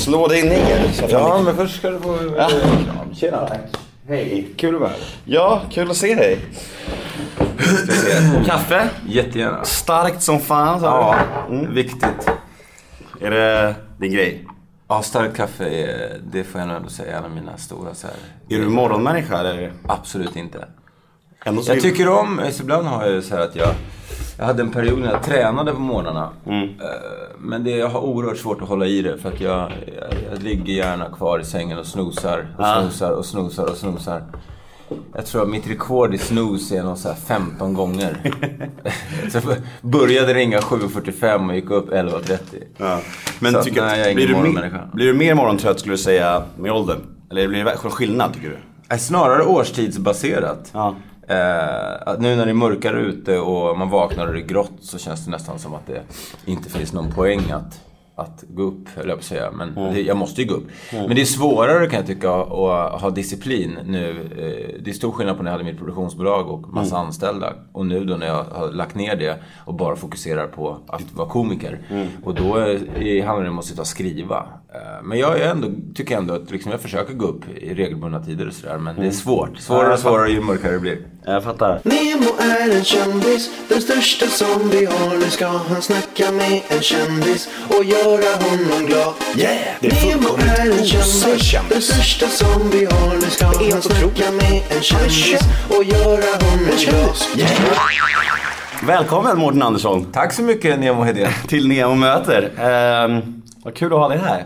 Slå dig ner. så Ja, men först ska du få... Ja. Ja, tjena. Hej, kul att vara här. ja, kul att se dig. Kaffe? Jättegärna. Starkt som fan sa Ja, du. Mm. viktigt. Är det din grej? Ja, starkt kaffe är, det får jag nog ändå säga, en av mina stora så här. Är du morgonmänniska eller? Absolut inte. Ändå Jag tycker om, så ibland har jag så här att jag, jag hade en period när jag tränade på morgnarna. Mm. Eh, Men det, jag har oerhört svårt att hålla i det för att jag, jag, jag ligger gärna kvar i sängen och snosar och Ah. snosar och snosar och snosar. Jag tror att mitt rekord i snooze är nog så här 15 gånger. så jag började ringa 7.45 och gick upp 11.30. Ja. Men Så att, tycker, nej, jag är blir, du mer, blir du mer morgontrött skulle du säga med åldern? Eller blir det skillnad tycker du? Snarare årstidsbaserat. Ja. Eh, nu när det är mörkare ute och man vaknar och det är grått så känns det nästan som att det inte finns någon poäng att, att gå upp, höll jag på säga. Men det, jag måste ju gå upp. Men det är svårare kan jag tycka att, ha disciplin nu. Eh, det är stor skillnad på när jag hade mitt produktionsbolag och massa anställda. Och nu då när jag har lagt ner det och bara fokuserar på att vara komiker. Och då är, handlar det om att sitta och skriva. Eh, Men jag ändå, tycker ändå att liksom jag försöker gå upp i regelbundna tider och sådär. Men det är svårt. Svårare och svårare ju mörkare det blir. Jag fattar. Nemo är en kändis, den största som vi har. Nu ska han snacka med en kändis och göra honom glad. Yeah! Det är Nemo är en kändis, den största som vi har. Nu ska han snacka med en kändis och göra honom glad. Yeah! Välkommen Mårten Andersson Tack så mycket Nemo Hedén. till Nemo möter. Ehm, vad kul att ha dig här.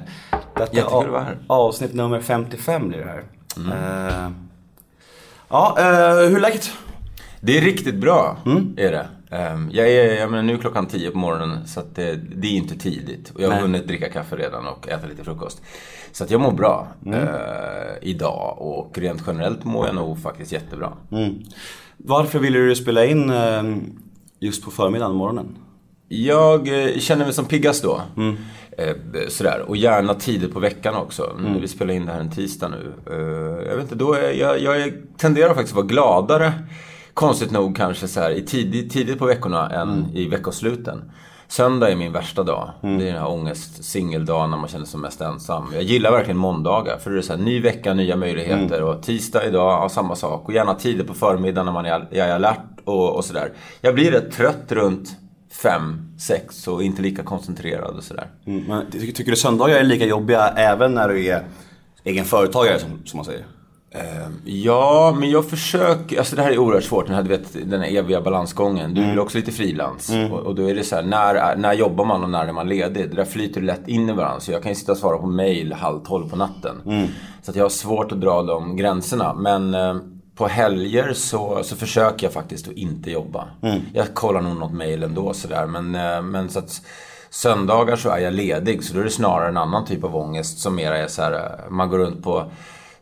Detta Jättekul att vara här. Avsnitt nummer 55 blir det här. Ehm, ja, eh, hur är läget? Det är riktigt bra, är det. Ehm, Jag är, jag menar, nu är klockan 10 på morgonen så det, det är inte tidigt. Och jag har Nej. hunnit dricka kaffe redan och äta lite frukost. Så att jag mår bra eh, idag och rent generellt mår jag nog faktiskt jättebra. Mm. Varför ville du spela in ehm, just på förmiddagen, morgonen? Jag eh, känner mig som piggast då. Eh, sådär. Och gärna tidigt på veckan också. Nu Vi spelar in det här en tisdag nu. Eh, jag vet inte, då är jag, jag tenderar faktiskt att vara gladare. Konstigt nog kanske så här, i tidigt, tidigt på veckorna än i veckosluten. Söndag är min värsta dag. Det är den här ångest singeldagen när man känner sig som mest ensam. Jag gillar verkligen måndagar. För det är så här, ny vecka, nya möjligheter. Och tisdag idag, ja, samma sak. Och gärna tidigt på förmiddagen när man är, jag är alert och, och sådär. Jag blir rätt trött runt fem, sex och inte lika koncentrerad och sådär. Mm. Men, ty- tycker du söndagar är lika jobbiga även när du är egen företagare som, som man säger? Ja, men jag försöker, alltså det här är oerhört svårt, den här, du vet, den här eviga balansgången. Du vill också lite frilans. Och, och då är det så här, när, är- när jobbar man och när är man ledig? Det där flyter lätt in i varandra. Så jag kan ju sitta och svara på mail halv tolv på natten. Så att jag har svårt att dra de gränserna. Men eh, på helger så, så försöker jag faktiskt att inte jobba. Jag kollar nog något mail ändå sådär. Men, eh, men så att söndagar så är jag ledig. Så då är det snarare en annan typ av ångest som mera är så här, eh, man går runt på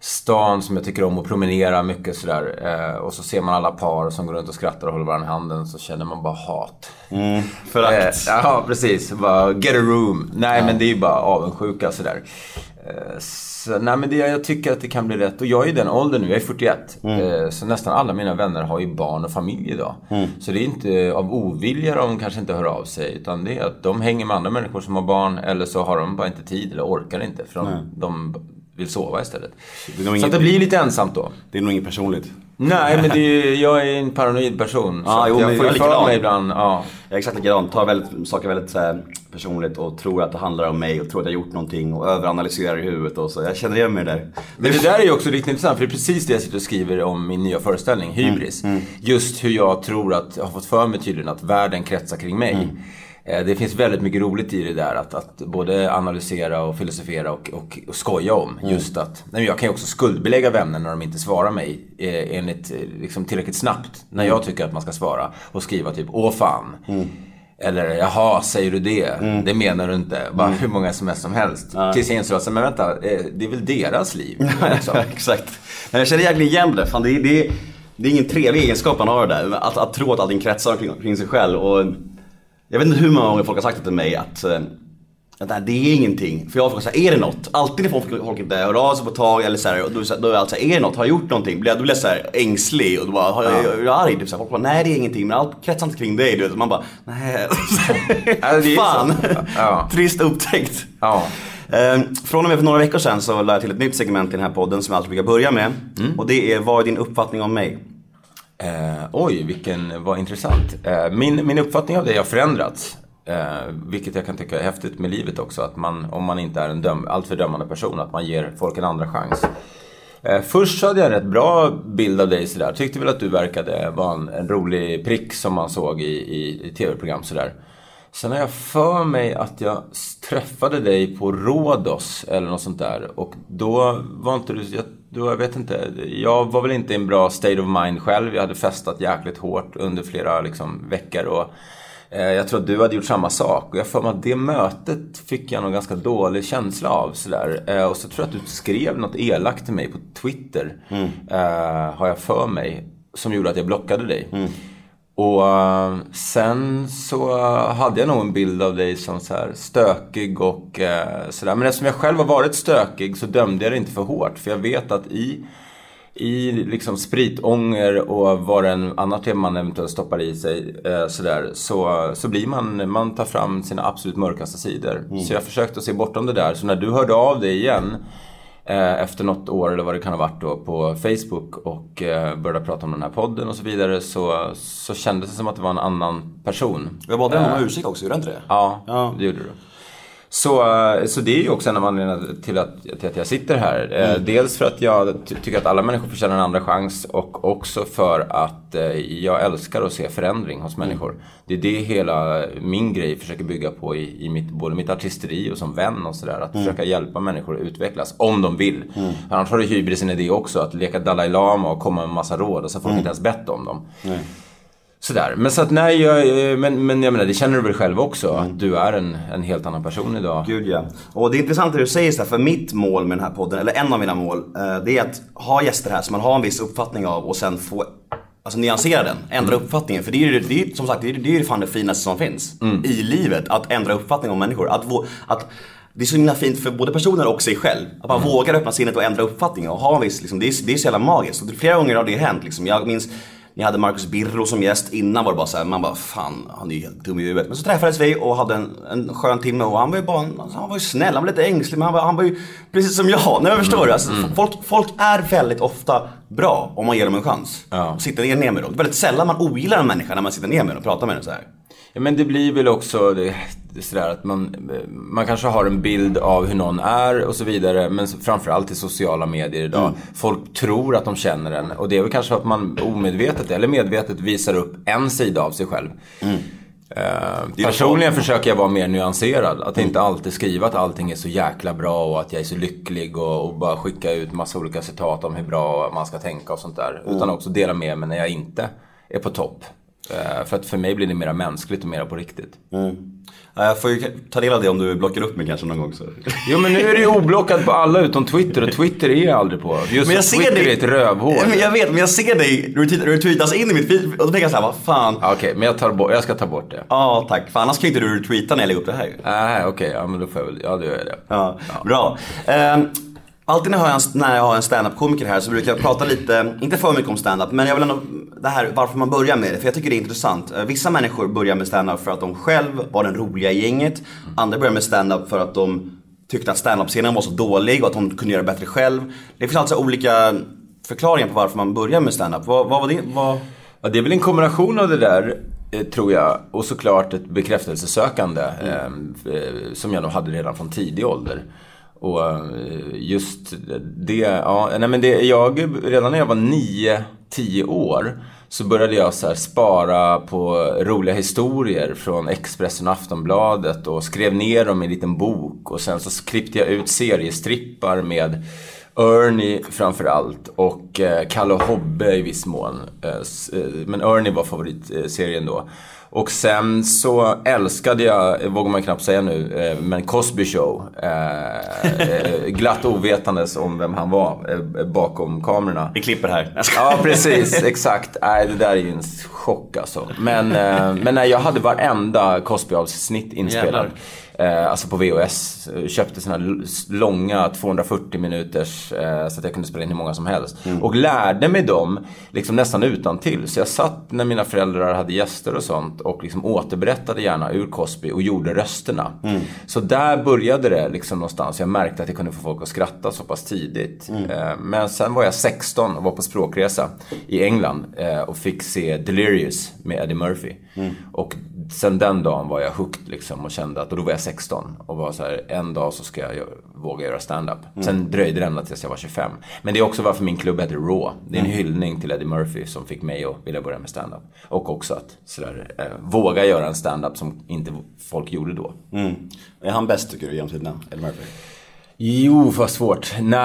stan som jag tycker om att promenera mycket sådär. Eh, och så ser man alla par som går runt och skrattar och håller varandra i handen. Så känner man bara hat. Förakt. Eh, ja, precis. Bara get a room. Nej, men det är ju bara avundsjuka sådär. Eh, så, nej, men det, jag tycker att det kan bli rätt. Och jag är i den åldern nu, jag är 41. Eh, så nästan alla mina vänner har ju barn och familj idag. Så det är inte av ovilja de kanske inte hör av sig. Utan det är att de hänger med andra människor som har barn. Eller så har de bara inte tid eller orkar inte. För de, de vill sova istället. Det Så inget- det blir lite ensamt då. Det är nog inget personligt. Nej, men det är, jag är en paranoid person. Så att jo, jag får ju för mig ibland. Ja. Jag är exakt likadan. Tar väldigt, saker väldigt så personligt och tror att det handlar om mig och tror att jag har gjort någonting och överanalyserar i huvudet och så. Jag känner igen mig där. Men det där är ju också riktigt intressant, för det är precis det jag sitter och skriver om min nya föreställning, Hybris. Just hur jag tror att, jag har fått för mig tydligen att världen kretsar kring mig. Eh, Det finns väldigt mycket roligt i det där att, att både analysera och filosofera och, och, och skoja om. Just att, nej, jag kan ju också skuldbelägga vänner när de inte svarar mig eh, enligt, eh, liksom, tillräckligt snabbt. När jag tycker att man ska svara. Och skriva typ, åh fan. Eller jaha, säger du det? Det menar du inte. Bara hur många sms som helst. Tills jag insåg att, men vänta, eh, det är väl deras liv. Liksom. exakt. Men jag känner egentligen igen det. Fan, det, är, det, är, det är ingen trevlig egenskap man har det där. Att, att tro att allting kretsar kring, kring sig själv. Och jag vet inte hur många gånger folk har sagt det till mig att eh, att det är ingenting. För jag har frågat såhär, är det något? Alltid när folk, folk inte hör av sig på ett tag eller såhär, då, är då är jag alltid såhär, är det något? Har jag gjort någonting? Blir jag- Då blir jag såhär ängslig och då bara, har jag, jag, jag är arg. Typ, så här. Folk bara, nej det är ingenting, men allt kretsar inte kring dig. Du vet. Man bara, nej. Är Fan. Ja. Trist upptäckt. Ja. Eh, från och med för några veckor sedan så lade jag till ett nytt segment i den här podden som jag alltid brukar börja med. Och det är Vad är din uppfattning om mig? Eh, oj, vilken, vad intressant. Eh, min, min uppfattning av dig har förändrats. Eh, vilket jag kan tycka är häftigt med livet också. Att man, om man inte är en döm, alltför dömande person, att man ger folk en andra chans. Eh, först så hade jag en rätt bra bild av dig sådär. Tyckte väl att du verkade vara en, en rolig prick som man såg i, i, i tv-program sådär. Sen har jag för mig att jag träffade dig på Rhodos eller något sånt där. Och då var inte du, jag, då, jag vet inte, jag var väl inte i en bra state of mind själv. Jag hade festat jäkligt hårt under flera liksom, veckor. Och, eh, jag tror att du hade gjort samma sak. Och jag för mig att det mötet fick jag någon ganska dålig känsla av. Sådär. Eh, och så tror jag att du skrev något elakt till mig på Twitter. Eh, har jag för mig. Som gjorde att jag blockade dig. Och eh, sen så hade jag nog en bild av dig som så här stökig och eh, sådär. Men eftersom jag själv har varit stökig så dömde jag det inte för hårt. För jag vet att i, i liksom spritånger och vad den annat är man eventuellt stoppar i sig eh, sådär. Så, så blir man, man tar fram sina absolut mörkaste sidor. Så jag försökte se bortom det där. Så när du hörde av dig igen efter något år eller vad det kan ha varit då på Facebook och eh, började prata om den här podden och så vidare så, så kändes det som att det var en annan person. Jag bad dig om ursäkt också, gjorde jag inte det? Ja, Ja. det gjorde du. Så, eh, så det är ju också en av anledningarna till att, till att jag sitter här. Eh, Dels för att jag ty- tycker att alla människor förtjänar en andra chans och också för att eh, jag älskar att se förändring hos människor. Det är det hela min grej försöker bygga på i, i mitt, både mitt artisteri och som vän och sådär. Att försöka hjälpa människor att utvecklas, om de vill. Annars har du hybrisen i det också, att leka Dalai Lama och komma med en massa råd och så har folk inte ens bett om dem. Sådär. Men så att nej, jag, men, men jag menar, det känner du väl själv också? Att du är en, en helt annan person idag. Gud ja. Och det är intressant det du säger så här, för mitt mål med den här podden, eller en av mina mål, eh, det är att ha gäster här som man har en viss uppfattning av och sen få Alltså nyansera den, ändra uppfattningen. För det är ju, det är, som sagt, det är, det är fan det finaste som finns i livet. Att ändra uppfattning om människor. Att, vå- att, det är så himla fint för både personer och sig själv. Att man vågar öppna sinnet och ändra uppfattning och ha en viss, liksom, det, är, det är så jävla magiskt. Och flera gånger har det hänt. Liksom. Jag minns ni hade Marcus Birro som gäst. Innan var det bara så här, man bara fan, han är ju helt dum i huvudet. Men så träffades vi och hade en, en skön timme och han var ju bara, alltså, han var ju snäll, han var lite ängslig men han var, han var ju precis som jag. Nej, jag förstår du? Alltså, folk, folk är väldigt ofta bra om man ger dem en chans. Ja. Sitter ner, ner med dem. Det är väldigt sällan man ogillar en människa när man sitter ner med dem och pratar med den så här. Ja, men det blir väl också det, det är sådär att man, man kanske har en bild av hur någon är och så vidare. Men framförallt i sociala medier idag. Folk tror att de känner en. Och det är väl kanske att man omedvetet eller medvetet visar upp en sida av sig själv. Eh, ju personligen försöker jag vara mer nyanserad. Att inte alltid skriva att allting är så jäkla bra och att jag är så lycklig och, och bara skicka ut massa olika citat om hur bra man ska tänka och sånt där. Utan också dela med mig när jag inte är på topp. Eh, för att för mig blir det mera mänskligt och mera på riktigt. Ja, Jag får ju ta del av det om du blockar upp mig kanske någon gång. Så. Jo men nu är det ju oblockad på alla utom Twitter och Twitter är jag aldrig på. Just Men jag Twitter ser dig. är ett rövhål. Ja, Men jag vet, men jag ser dig, du tweetar- du tweetas in i mitt feed och då tänker jag såhär, vad fan. Ja, Okej, men jag, tar bort, jag ska ta bort det. Ja tack, för annars kan ju inte du tweeta när jag lägger upp det här ju. Nej, okej, ja men då får jag väl, ja då gör jag det. Ja, bra. Ehm, alltid när jag har en, när jag har en stand-up-komiker här så brukar jag prata lite, inte för mycket om stand-up, men jag vill ändå, det här varför man börjar med det, för jag tycker det är intressant. Eh, Vissa människor börjar med stand-up för att de själv var den roliga i gänget. Andra börjar med stand-up för att de tyckte att stand-up-scenen var så dålig och att de kunde göra bättre själv. Det finns alltså olika förklaringar på varför man börjar med stand-up. Vad, vad var det? Vad... Ja, det är väl en kombination av det där, eh, tror jag. Och såklart ett bekräftelsesökande. Eh, eh, som jag nog hade redan från tidig ålder. Och eh, just det, ja, nej men det, jag, redan när jag var 9-10 år så började jag så här spara på roliga historier från Expressen och Aftonbladet och skrev ner dem i en liten bok. Och sen så klippte jag ut seriestrippar med Ernie framförallt och eh, Kalle och Hobbe i viss mån. Eh, eh, men Ernie var favoritserien då. Och sen så älskade jag, vågar man knappt säga nu, men Cosby Show. Glatt ovetandes om vem han var bakom kamerorna. Vi klipper här. Ja, precis. Exakt. Nej, det där är ju en chock alltså. Men, men nej, jag hade varenda Cosby-avsnitt inspelat. Eh, alltså på VHS. Eh, Köpte såna l- långa 240 minuters eh, så att jag kunde spela in hur många som helst. Och lärde mig dem liksom nästan utan till. Så jag satt när mina föräldrar hade gäster och sånt och liksom återberättade gärna ur Cosby och gjorde rösterna. Så där började det liksom någonstans. Jag märkte att jag kunde få folk att skratta så pass tidigt. Eh, Men sen var jag 16 och var på språkresa i England eh, och fick se Delirious med Eddie Murphy. Och sen den dagen var jag hooked liksom och kände att, och då var jag 16 och var så här, en dag så ska jag våga göra stand-up. Sen dröjde det ända tills jag var 25. Men det är också varför min klubb heter Raw. Det är en hyllning till Eddie Murphy som fick mig att vilja börja med stand-up. Och också att sådär, eh, våga göra en stand-up som inte folk gjorde då. Mm. Är han bäst tycker du genom tiderna? Eddie Murphy? Jo, vad svårt. No,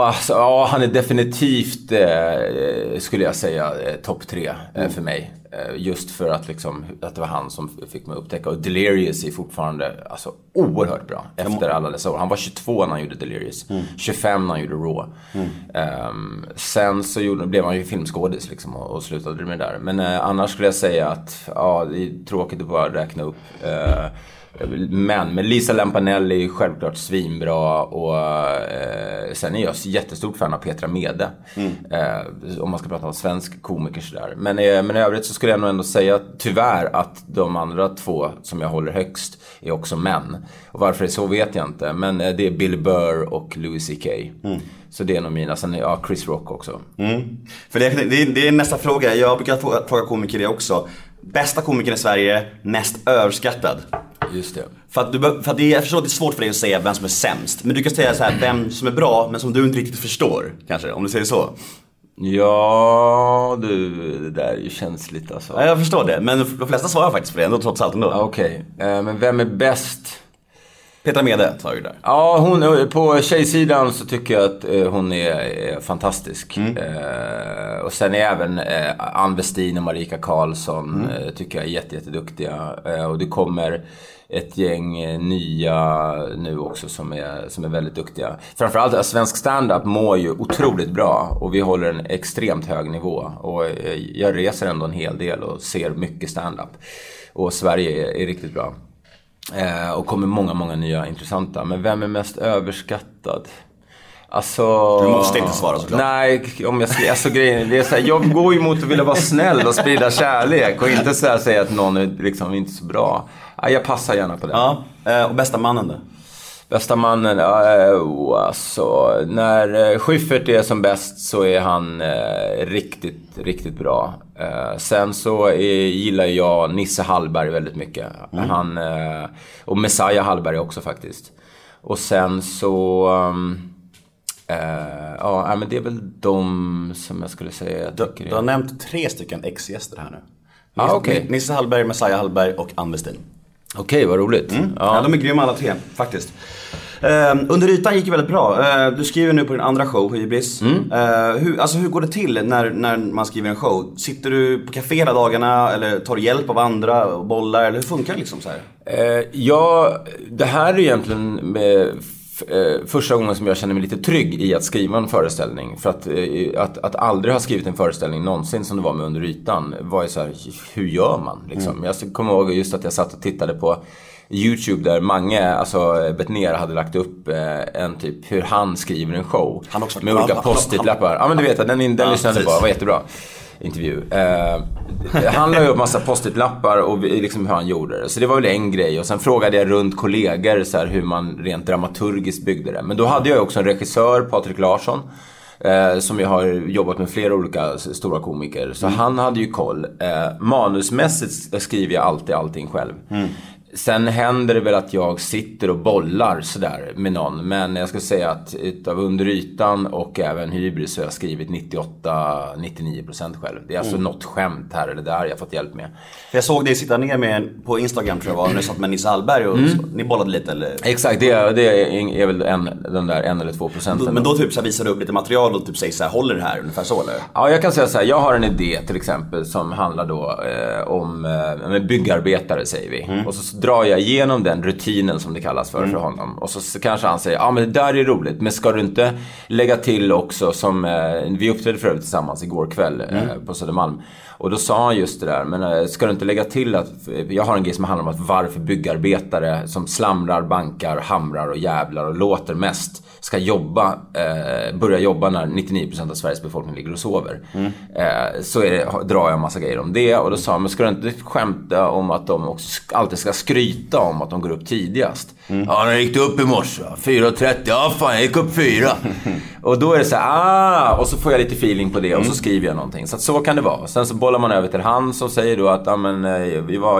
alltså, ja, han är definitivt, eh, skulle jag säga, eh, topp tre eh, för mig. Eh, just för att, liksom, att det var han som fick mig att upptäcka. Och Delirious är fortfarande alltså, oerhört bra efter alla dessa år. Han var 22 när han gjorde Delirious. 25 när han gjorde Raw. Ehm, sen så gjorde, blev han ju filmskådis liksom, och, och slutade med det där. Men eh, annars skulle jag säga att ja, det är tråkigt att bara räkna upp. Eh, men, men Lisa Lampanelli är självklart svinbra och eh, sen är jag jättestort fan av Petra Mede. Eh, om man ska prata om svensk komiker sådär. Men, eh, men i övrigt så skulle jag nog ändå säga tyvärr att de andra två som jag håller högst är också män. Och varför det är så vet jag inte. Men eh, det är Bill Burr och Louis CK. Så det är nog mina. Sen ja, Chris Rock också. Mm. För det, det, det är nästa fråga. Jag brukar fråga, fråga komiker det också. Bästa komikern i Sverige, mest överskattad. Just det. För att, du, för att det, är- jag förstår att det är svårt för dig att säga vem som är sämst. Men du kan säga så här, vem som är bra men som du inte riktigt förstår. Kanske, om du säger så. Ja, du, det där är ju känsligt alltså. Ja, jag förstår det. Men de flesta svarar faktiskt på det ändå trots allt ändå. Okej, eh, men vem är bäst? Petra Mede tar ju där. Ja, hon, på tjejsidan så tycker jag att eh, hon är, fantastisk. Eh, och sen är även eh, Ann Westin och Marika Karlsson eh, tycker jag är jätte, jätteduktiga. Eh, och det kommer ett gäng eh, nya nu också som är, som är väldigt duktiga. Framförallt eh, svensk standup mår ju otroligt bra och vi håller en extremt hög nivå. Och eh, jag reser ändå en hel del och ser mycket standup. Och Sverige är, är riktigt bra. Eh, och kommer många, många nya intressanta. Men vem är mest överskattad? Alltså... Du måste inte svara såklart. Nej, om jag ska, alltså grejen det är så här, jag går ju mot att vilja vara snäll och sprida kärlek och inte så här säga att någon är liksom inte så bra. Ja, jag passar gärna på det. Ja, eh, och bästa mannen då? Bästa mannen, ja, eh, oh, alltså när eh, Schyffert är som bäst så är han eh, riktigt, riktigt bra. Eh, sen så är, gillar jag Nisse Hallberg väldigt mycket. Han, eh, och Messiah Hallberg också faktiskt. Och sen så... Um, ja, men det är väl de som jag skulle säga jag Du, du har nämnt tre stycken ex-gäster här nu. Ah, Nisse- okej. Nisse Hallberg, Messiah Hallberg och Ann Westin. Okej, vad roligt. Ja. de är grymma alla tre, faktiskt. Eh, under ytan gick ju väldigt bra. Eh, du skriver nu på din andra show, Hybris. Mm. Eh, hur, alltså, hur går det till när, när man skriver en show? Sitter du på café hela dagarna eller tar du hjälp av andra och bollar? Eller hur funkar det liksom så här? Eh, ja, det här är egentligen första gången som jag känner mig lite trygg i att skriva en föreställning. För att, eh, att, att aldrig ha skrivit en föreställning någonsin som det var med Under ytan var ju så här, hur gör man liksom? Jag kommer ihåg just att jag satt och tittade på YouTube där Mange, alltså Bettner hade lagt upp eh, en typ hur han skriver en show. Han också- med olika post-it-lappar. Ja men du vet, den, den Ja, lyssnade jag på, var jättebra intervju. Eh, han la upp massa post-it-lappar och liksom hur han gjorde det. Så det var väl en grej. Och sen frågade jag runt kollegor så här, hur man rent dramaturgiskt byggde det. Men då hade jag också en regissör, Patrik Larsson. Eh, som jag har jobbat med flera olika stora komiker. Så han hade ju koll. Eh, manusmässigt skriver jag alltid allting själv. Sen händer det väl att jag sitter och bollar sådär med någon. Men jag skulle säga att utav Under ytan och även Hybris så har jag skrivit 98-99% själv. Det är alltså något skämt här eller där jag fått hjälp med. För jag såg dig sitta ner med, på Instagram tror jag var, när du satt med Nisse Hallberg och Mm. så, ni bollade lite eller? Exakt, det är, det är, väl en, den där en eller två procenten. Men då typ så visar du upp lite material och typ säger så här, håller det här? Ungefär så eller? Ja, jag kan säga så här. Jag har en idé till exempel som handlar då eh, om eh, byggarbetare säger vi. Och så drar jag igenom den rutinen som det kallas för för honom. Och så kanske han säger, ja men det där är roligt. Men ska du inte lägga till också som, eh, vi uppträdde för övrigt tillsammans igår kväll eh, på Södermalm. Och då sa han just det där, men eh, ska du inte lägga till att, jag har en grej som handlar om att varför byggarbetare som slamrar, bankar, hamrar och jävlar och låter mest ska jobba, eh, börja jobba när 99% av Sveriges befolkning ligger och sover. Eh, så är det, drar jag en massa grejer om det och då sa han, men ska du inte skämta om att de också alltid ska skryta om att de går upp tidigast? Ja, när gick du upp i morse? 4.30? Ja, fan jag gick upp 4. och då är det så här, ah! Och så får jag lite feeling på det och så skriver jag någonting. Så att så kan det vara. Sen så bollar man över till han som säger då att, men eh,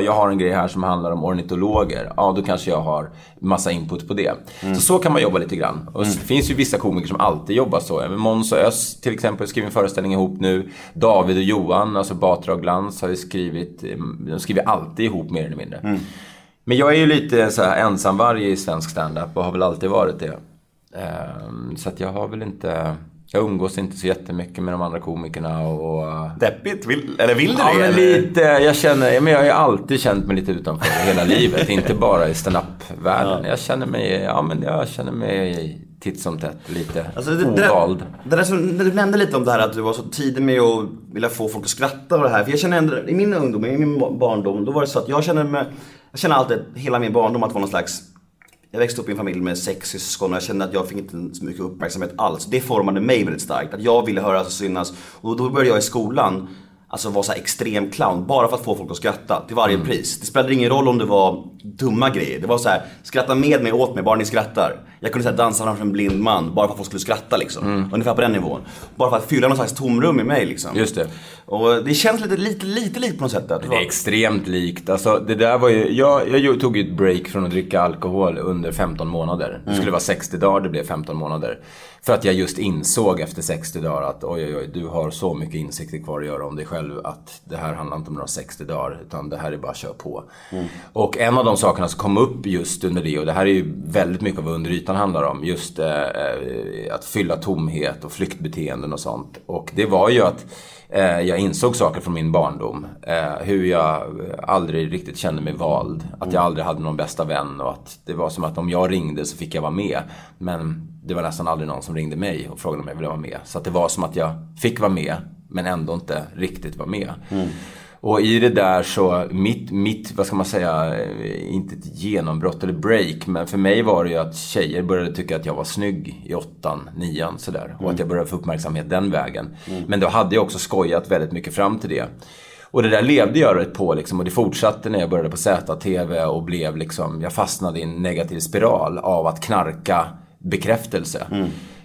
jag har en grej här som handlar om ornitologer. Ja, då kanske jag har massa input på det. Så så kan man jobba lite grann. Och det finns ju vissa komiker som alltid jobbar så. Måns och Öss till exempel skriver en föreställning ihop nu. David och Johan, alltså Batra och Glans, har ju skrivit, eh, de skriver alltid ihop mer eller mindre. Men jag är ju lite så här ensamvarg i svensk standup och har väl alltid varit det. Ehm, Så att jag har väl inte... Jag umgås inte så jättemycket med de andra komikerna och... Deppigt? Vill, eller vill du Ja, det? men eller? lite. Jag känner... ja, Men jag har ju alltid känt mig lite utanför hela livet. Inte bara i standup-världen. Jag känner mig... Ja, men jag känner mig titt som tätt lite Alltså, det, det, ovald. där, det där som, du nämnde lite om det här att du var så tidig med att vilja få folk att skratta och det här. För jag känner ändå, i min ungdom, i min barndom, då var det så att jag känner mig, jag känner alltid, hela min barndom att vara någon slags jag växte upp i en familj med sex syskon och jag kände att jag fick inte så mycket uppmärksamhet alls. Det formade mig väldigt starkt. Att jag ville höras och synas. Och då började jag i skolan Alltså vara så extrem clown, bara för att få folk att skratta till varje pris. Det spelade ingen roll om det var dumma grejer. Det var så här, skratta med mig, åt mig, bara ni skrattar. Jag kunde så här, dansa framför en blind man, bara för att folk skulle skratta liksom. Ungefär på den nivån. Bara för att fylla någon slags tomrum i mig liksom. Just det. Och det känns lite, lite, lite likt på något sätt. Att Det är extremt likt. Alltså, det där var ju, jag, jag tog ju ett break från att dricka alkohol under 15 månader. Det skulle vara 60 dagar, det blev 15 månader. För att jag just insåg efter 60 dagar att oj, oj, oj, du har så mycket insikter kvar att göra om dig själv att det här handlar inte om några 60 dagar, utan det här är bara att köra på. Och en av de sakerna som kom upp just under det, och det här är ju väldigt mycket av vad under ytan handlar om, just eh, eh, att fylla tomhet och flyktbeteenden och sånt. Och det var ju att jag insåg saker från min barndom. Eh, hur jag aldrig riktigt kände mig vald. Att jag aldrig hade någon bästa vän och att det var som att om jag ringde så fick jag vara med. Men det var nästan aldrig någon som ringde mig och frågade om jag ville vara med. Så det var som att jag fick vara med men ändå inte riktigt var med. Och i det där så, mitt, mitt, vad ska man säga, eh, inte ett genombrott eller break, men för mig var det ju att tjejer började tycka att jag var snygg i åttan, nian sådär. Och att jag började få uppmärksamhet den vägen. Men då hade jag också skojat väldigt mycket fram till det. Och det där levde jag rätt på liksom, och det fortsatte när jag började på ZTV och blev liksom, jag fastnade i en negativ spiral av att knarka bekräftelse.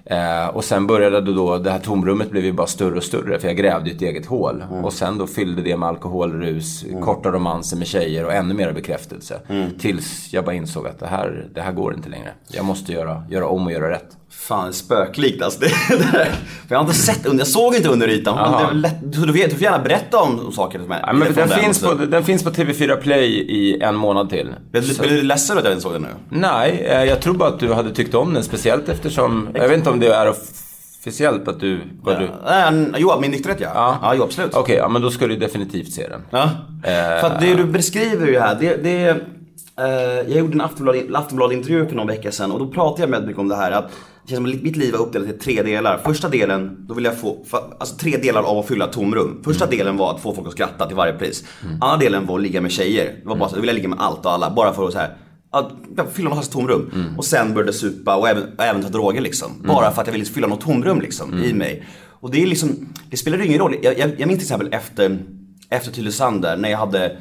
Eh, och sen började då, det här tomrummet blev ju bara större och större för jag grävde ett eget hål. Och sen då fyllde det med alkoholrus, korta romanser med tjejer och ännu mer bekräftelse. Tills jag bara insåg att det här, det här går inte längre. Jag måste göra, göra om och göra rätt. Fan, spöklikt alltså. Det, det jag har inte sett under, jag såg inte under ytan. Är lätt, du, vet, du får gärna berätta om, om saker som är Ja, men från den, finns på, den finns på TV4 Play i en månad till. Blev du- ledsen att jag inte såg den nu? Nej, eh, jag tror bara att du hade tyckt om den. Speciellt eftersom, jag vet inte om det är officiellt att du... Vad du Ja. Äh, jo, min nykterhet ja. Ja. Ja, jo, absolut. Okej, ja, men då ska du definitivt se den. Ja. För att det du beskriver ju här, det, det eh, Jag gjorde en Aftonblad- Aftonblad-intervju för någon vecka sedan och då pratade jag väldigt mycket om det här att det känns som att mitt liv var uppdelat i tre delar. Första delen, då vill jag få, alltså tre delar av att fylla tomrum. Första delen var att få folk att skratta till varje pris. Andra delen var att ligga med tjejer. Det var bara så, då ville jag ligga med allt och alla, bara för att så här att fylla något tomrum. Och sen började supa och även, och även ta droger liksom. Bara för att jag ville fylla något tomrum liksom i mig. Och det är liksom, det spelar ingen roll. Jag, jag, jag minns till exempel efter, efter Tylösand där, när jag hade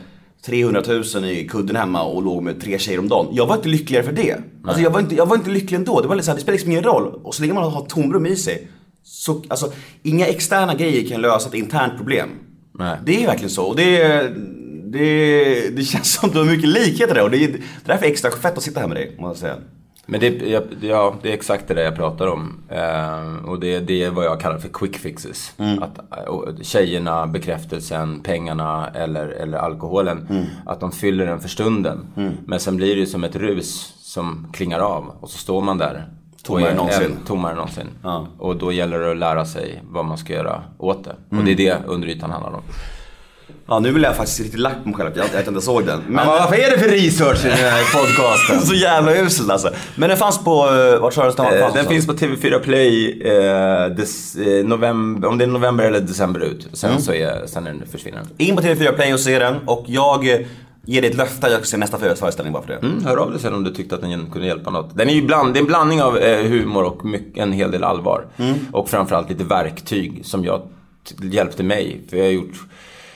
300 000 i kudden hemma och låg med tre tjejer om dagen. Jag var inte lyckligare för det. Alltså jag var inte, jag var inte lycklig ändå. Det var lite så här, det spelar liksom ingen roll. Och så länge man har tomrum i sig. Så, alltså, inga externa grejer kan lösa ett internt problem. Nej. Det är verkligen så. Och det, det, det känns som du har mycket likheter där. Och det är, det är därför extra fett att sitta här med dig, måste jag säga. Men det, ja, det är exakt det där jag pratar om. Eh, och det, det är vad jag kallar för quick fixes. Att, eh, och tjejerna, bekräftelsen, pengarna eller, eller alkoholen. Att de fyller den för stunden. Men sen blir det som ett rus som klingar av. Och så står man där. Tommare än någonsin. Tommare någonsin. Ja. Och då gäller det att lära sig vad man ska göra åt det. Och det är det under ytan handlar om. Ja, nu vill jag faktiskt riktigt lack på mig själv att jag, jag inte såg den. Men vad är det för research i den här podcasten? så jävla usel alltså. Men den fanns på, uh, vart sa du den Eh? Den finns på TV4 Play eh, des, eh, november, om det är november eller december ut. Sen så är, sen är den, försvinner. In på TV4 Play och se den och jag eh, ger dig ett löfte att jag ska se nästa föreställning bara för det. Mm, hör av dig sen om du tyckte att den kunde hjälpa något. Den är ju bland, det är en blandning av eh, humor och mycket, en hel del allvar. Och framförallt lite verktyg som jag hjälpte mig. För jag har gjort,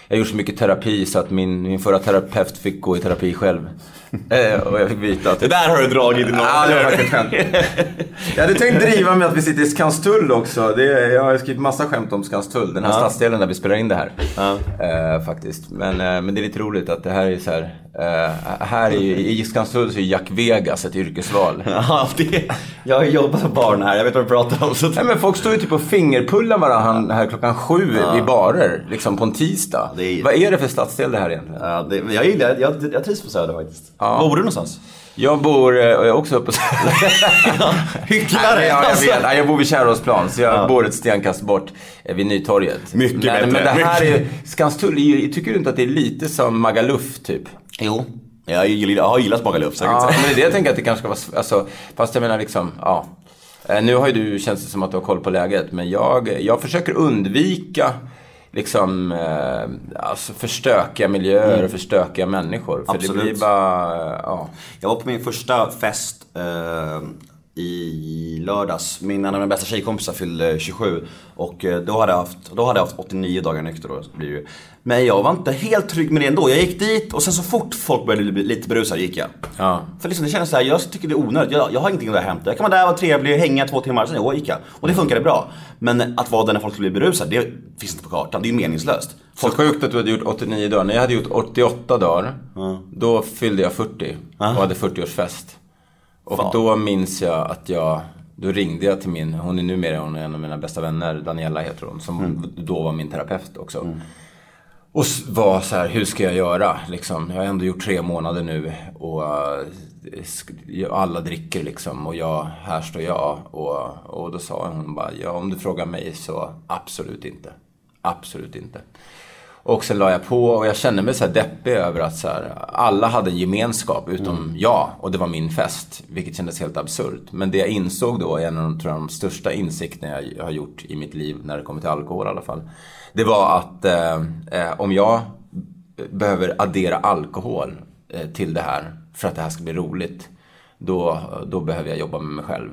jag har gjort så mycket terapi så att min, min förra terapeut fick gå i terapi själv. eh, och jag fick byta till Det där har du dragit i några Ja, det var faktiskt skämt. Jag hade tänkt driva med att vi sitter i Skanstull också. Det jag har skrivit massa skämt om Skanstull, den här stadsdelen där vi spelar in det här. Eh, faktiskt. Men, eh, men det är lite roligt att det här är så här. Eh, här är, ju- I Skanstull så är Jack Vegas ett yrkesval. Ja, det, jag har jobbat med barn här, jag vet vad du pratar om. Så Nej, men folk står ju typ och fingerpullar varandra här klockan sju i barer, liksom på en tisdag. är- Vad är det för stadsdel det här egentligen? Ja, det, jag gillar jag, jag trivs på Söder faktiskt. Var bor du någonstans? Jag bor, eh, jag också uppe på Hycklare! Nej, ja, jag alltså. vet. Nej, jag bor vid Kärrholmsplan, så jag Ja. bor ett stenkast bort eh, vid Nytorget. Mycket men, bättre. Men det här är Skanstull, tycker du inte att det är lite som Magaluf typ? Jo. Jag, gillar, jag har gillat så jag Ja, men det är det jag tänker att det kanske ska vara, alltså, fast jag menar liksom, ja. Eh, Nu har ju du, känns det som att du har koll på läget, men jag, jag försöker undvika liksom, eh, alltså förstökiga miljöer och förstökiga människor. För det Absolut. blir bara, ja. Jag var på min första fest eh, i lördags. Min, en av mina bästa tjejkompisar fyllde 27 och eh, då hade jag haft, då hade jag haft 89 dagar nykter. Då, blir det ju. Men jag var inte helt trygg med det ändå. Jag gick dit och sen så fort folk började bli lite berusade gick jag. Ja. För liksom det kändes såhär, jag tycker det är onödigt. Jag, jag har ingenting att hämta. Jag kan vara där, vara trevlig, hänga två timmar, sen gick jag. Och det funkade bra. Men att vara där när folk blir berusade, det finns inte på kartan. Det är ju meningslöst. Så sjukt att du hade gjort 89 dagar. När jag hade gjort 88 dagar, då fyllde jag 40 och hade 40-årsfest. Och Fan. då minns jag att jag, då ringde jag till min, hon är numera hon är en av mina bästa vänner, Daniela heter hon, som då var min terapeut också. Och var så här, hur ska jag göra? Liksom, jag har ändå gjort tre månader nu och eh, alla dricker liksom och jag, här står jag. Och, och då sa hon bara, ja om du frågar mig så absolut inte. Absolut inte. Och sen la jag på och jag kände mig så här deppig över att så här, alla hade en gemenskap utom jag och det var min fest. Vilket kändes helt absurt. Men det jag insåg då, en av de, tror jag, de största insikterna jag har gjort i mitt liv när det kommer till alkohol i alla fall. Det var att eh, eh, om jag behöver addera alkohol eh, till det här för att det här ska bli roligt. Då, då behöver jag jobba med mig själv.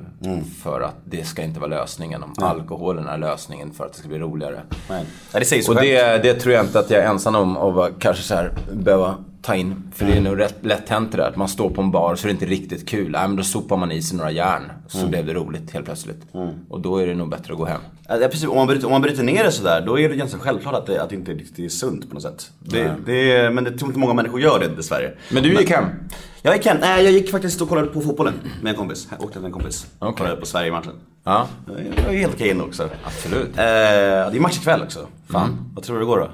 För att det ska inte vara lösningen. Om alkoholen är lösningen för att det ska bli roligare. Nej. Ja, det säger sig Och det, det tror jag inte att jag är ensam om att kanske så här, behöva ta in. För det är nog rätt lätt hänt det där. Att man står på en bar så är det inte riktigt kul. Nej, men då sopar man i sig några järn. Så blev det roligt helt plötsligt. Och då är det nog bättre att gå hem. Ja, precis. Om, man bryter, om man bryter ner det sådär, då är det ganska självklart att det, att det inte riktigt är sunt på något sätt. Det, det, är- men det tror inte många människor gör det dessvärre. Men du gick hem? Jag gick hem, nej jag gick faktiskt och kollade på fotbollen med en kompis. Jag åkte med en kompis. Okej. Kollade på Sverige-matchen. Ja, Det var helt okej ändå också. absolut. Eh, det är match ikväll också. Fan. Vad tror du det går då?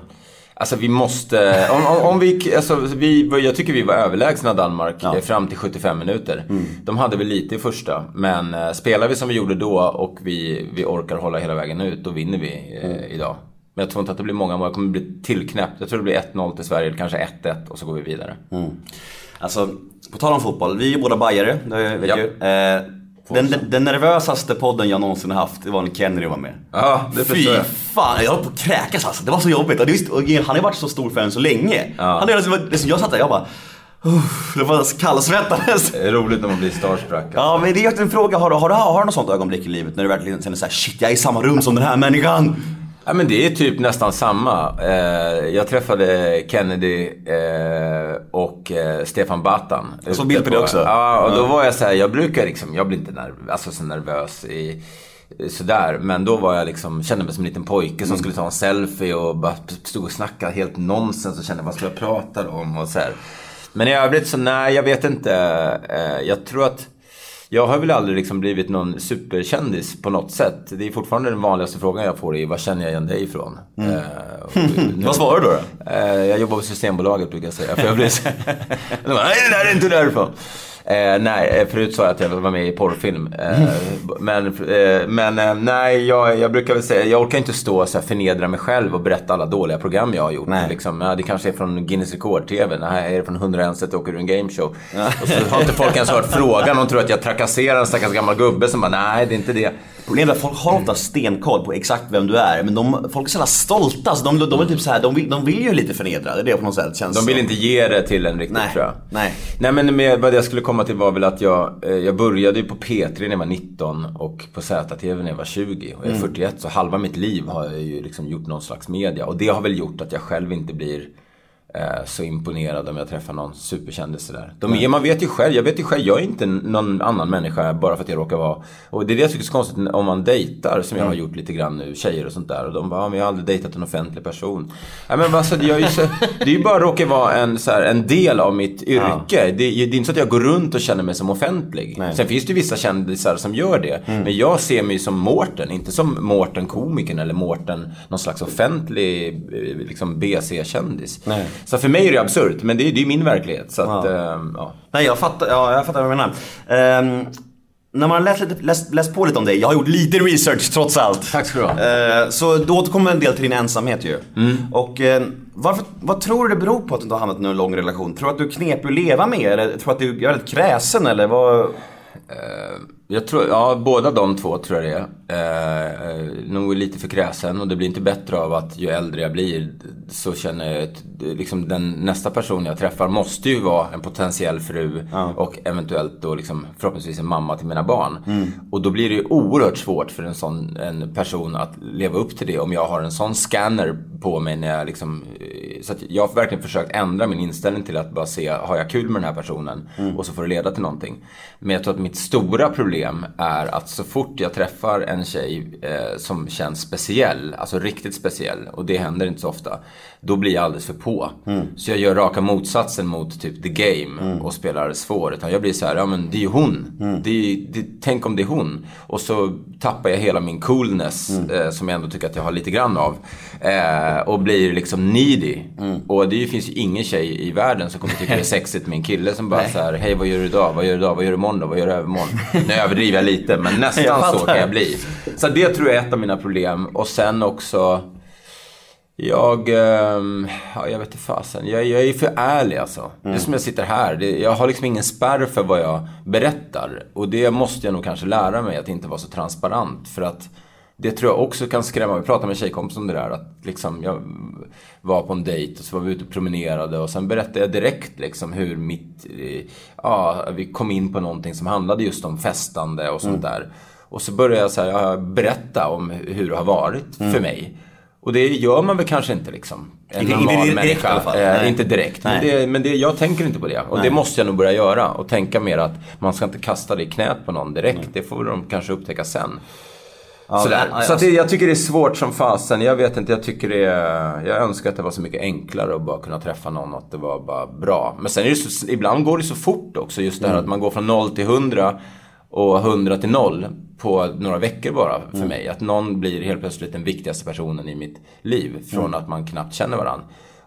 Alltså vi måste, om, om, om vi, alltså vi, jag tycker vi var överlägsna Danmark Ja. eh, fram till 75 minuter. De hade väl lite i första, men eh, spelar vi som vi gjorde då och vi, vi orkar hålla hela vägen ut, då vinner vi eh, idag. Men jag tror inte att det blir många mål, det kommer bli tillknäppt. Jag tror det blir 1-0 till Sverige, eller kanske 1-1 och så går vi vidare. Alltså, på tal om fotboll. Vi är ju båda bajare, det vet Ja. ju. Eh, den, den, den nervösaste podden jag någonsin har haft, det var när Kennedy var med. Ja, det Fy jag. fan, jag höll på att kräkas alltså. Det var så jobbigt. Och visst, och han har varit så stor fan så länge. Ja. Han är liksom, liksom, jag satt där, jag bara... "Uff", Det var kallsvettades. Det är roligt när man blir starstruck. Ja men det är en fråga, har du, har, du, har du något sånt ögonblick i livet när du verkligen känner såhär shit jag är i samma rum som den här människan? Ja men det är typ nästan samma. Eh, jag träffade Kennedy eh, och eh, Stefan Batan. Jag såg bild på det också. Ja, och då var jag så här, jag brukar liksom, jag blir inte nerv, alltså så nervös i sådär. Men då var jag liksom, kände mig som en liten pojke Mm. som skulle ta en selfie och bara stod och snackade helt nonsens och kände vad ska jag prata om och så här. Men i övrigt så nej, jag vet inte. Jag tror att jag har väl aldrig liksom blivit någon superkändis på något sätt. Det är fortfarande den vanligaste frågan jag får är var känner jag igen dig ifrån? Mm. Nu- Vad svarar du då? Eh, jag jobbar på Systembolaget brukar jag säga. För jag blir så... Nej, det där är inte därifrån. Eh, nej, eh, förut sa jag att jag vara med i porrfilm. Eh, men eh, men eh, nej, jag, jag brukar väl säga, jag orkar inte stå och så förnedra mig själv och berätta alla dåliga program jag har gjort. Nej. Liksom, ja, det kanske är från Guinness Rekord-TV. Nej, är det från 101 sätt åker du en gameshow. Och så har inte folk ens hört frågan. De tror att jag trakasserar en stackars gammal gubbe som bara, nej det är inte det. Problemet är att folk har ofta stenkoll på exakt vem du är. Men de, folk är så jävla stolta. Så de, de, är typ så här, de, vill, de vill ju lite förnedra. Det är det på något sätt känns De vill som. inte ge det till en riktigt Nej, tror jag. nej. Nej men med, vad jag skulle komma till var väl att jag, eh, jag började ju på P3 när jag var 19 och på ZTV när jag var 20. Och jag är 41 så halva mitt liv har jag ju liksom gjort någon slags media. Och det har väl gjort att jag själv inte blir så imponerad om jag träffar någon superkändis sådär. De är, man vet ju själv, jag vet ju själv, jag är inte någon annan människa bara för att jag råkar vara. Och det är det jag tycker är så konstigt om man dejtar, som jag har gjort lite grann nu, tjejer och sånt där. Och de bara, ja, men jag har aldrig dejtat en offentlig person. Nej men alltså, jag är ju så, det är ju bara råkar vara en, så här, en del av mitt yrke. Det, är- det är inte så att jag går runt och känner mig som offentlig. Nej. Sen finns det ju vissa kändisar som gör det. Men jag ser mig som Mårten, inte som Mårten komikern eller Mårten någon slags offentlig eh, liksom BC-kändis. Så för mig är det absurt, men det är är min verklighet. Så att, Ja. ehm, ja. Nej, jag fattar, ja, jag fattar vad du menar. Ehm, när man har läst, lite, läst, läst på lite om dig, jag har gjort lite research trots allt. Tack ska du ha. Eh, så du återkommer en del till din ensamhet ju. Mm. Och eh, varför, vad tror du det beror på att du inte har hamnat i en lång relation? Tror du att du är knepig att leva med? Eller tror du att du är väldigt kräsen eller vad? Jag tror, ja båda de två tror jag det är. Eh, eh, nog lite för kräsen och det blir inte bättre av att ju äldre jag blir så känner jag att liksom den nästa person jag träffar måste ju vara en potentiell fru och eventuellt då liksom förhoppningsvis en mamma till mina barn. Och då blir det ju oerhört svårt för en sån en person att leva upp till det om jag har en sån scanner på mig när jag liksom eh, så att jag har verkligen försökt ändra min inställning till att bara se, har jag kul med den här personen? Och så får det leda till någonting. Men jag tror att mitt stora problem problem är att så fort jag träffar en tjej eh, som känns speciell, alltså riktigt speciell, och det händer inte så ofta, då blir jag alldeles för på. Så jag gör raka motsatsen mot typ the game och spelar svår. Utan jag blir så här, ja men det är ju hon. Det är, det, tänk om det är hon. Och så tappar jag hela min coolness, eh, som jag ändå tycker att jag har lite grann av. Eh, och blir liksom needy. Och det finns ju ingen tjej i världen som kommer tycka det är sexigt med en kille som bara så här, hej vad gör du idag, vad gör du idag, vad gör du imorgon då, vad gör du övermorgon? Nu överdriver jag lite, men nästan så kan jag bli. Så det tror jag är ett av mina problem. Och sen också jag, ehm, ja, jag vet inte fasen. Jag, jag är för ärlig alltså. Det är som jag sitter här. Det, jag har liksom ingen spärr för vad jag berättar. Och det måste jag nog kanske lära mig, att inte vara så transparent. För att det tror jag också kan skrämma. Vi pratade med en tjejkompis om det där. Att liksom jag var på en dejt och så var vi ute och promenerade. Och sen berättade jag direkt liksom hur mitt... eh, Ja, vi kom in på någonting som handlade just om festande och sånt där. Och så började jag så här, ja, berätta om hur det har varit för mig. Och det gör man väl kanske inte liksom. En Inte- normal inte direkt människa. i alla fall. Eh, Nej. inte direkt. Men, Nej. det, men det, jag tänker inte på det. Och det måste jag nog börja göra. Och tänka mer att man ska inte kasta det i knät på någon direkt. Det får de kanske upptäcka sen. Sådär. ja, ja, så att det, jag tycker det är svårt som fasen. Jag vet inte, jag tycker det är... Jag önskar att det var så mycket enklare att bara kunna träffa någon och att det var bara bra. Men sen är det så, ibland går det så fort också. Just det Mm. här att man går från 0 till 100 och 100 till 0 på några veckor bara för Mm. mig. Att någon blir helt plötsligt den viktigaste personen i mitt liv. Från Mm. att man knappt känner varandra.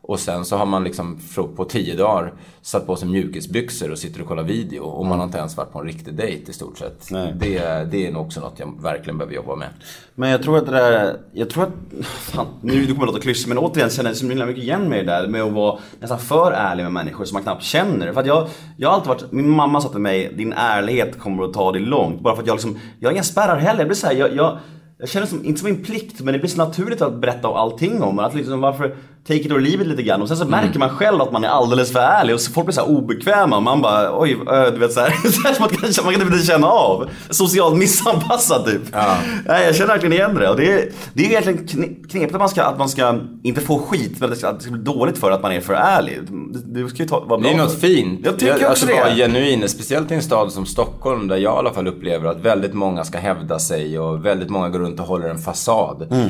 Och sen så har man liksom på tio dagar satt på sig mjukisbyxor och sitter och kollar video. Och man har inte ens varit på en riktig dejt i stort sett. Nej. Det, det är nog också något jag verkligen behöver jobba med. Men jag tror att det där, jag tror att, fan, nu kommer det låta klyschigt men återigen känner jag så himla mycket igen mig där med att vara nästan för ärlig med människor som man knappt känner. För att jag, jag har alltid varit, min mamma sa till mig, din ärlighet kommer att ta dig långt. Bara för att jag liksom, jag har inga spärrar heller. Jag blir så här, jag, jag, jag känner som, inte som en plikt, men det blir så naturligt att berätta om allting om. Att liksom varför, take it or leave it lite grann. Och sen så märker man själv att man är alldeles för ärlig och så folk blir så här obekväma. Man bara, oj, du vet så här, så här man kan, man kan inte känna av. Socialt missanpassad typ. Ja. Nej, jag känner verkligen igen det. Och det är, det är egentligen kne- knepigt att man, ska, att man ska inte få skit, men att det ska, bli dåligt för att man är för ärlig. Det, det ska ju ta, vara Det är bra något för. fint. Jag tycker också alltså, det. vara genuin. Speciellt i en stad som Stockholm där jag i alla fall upplever att väldigt många ska hävda sig och väldigt många går runt och håller en fasad. Mm.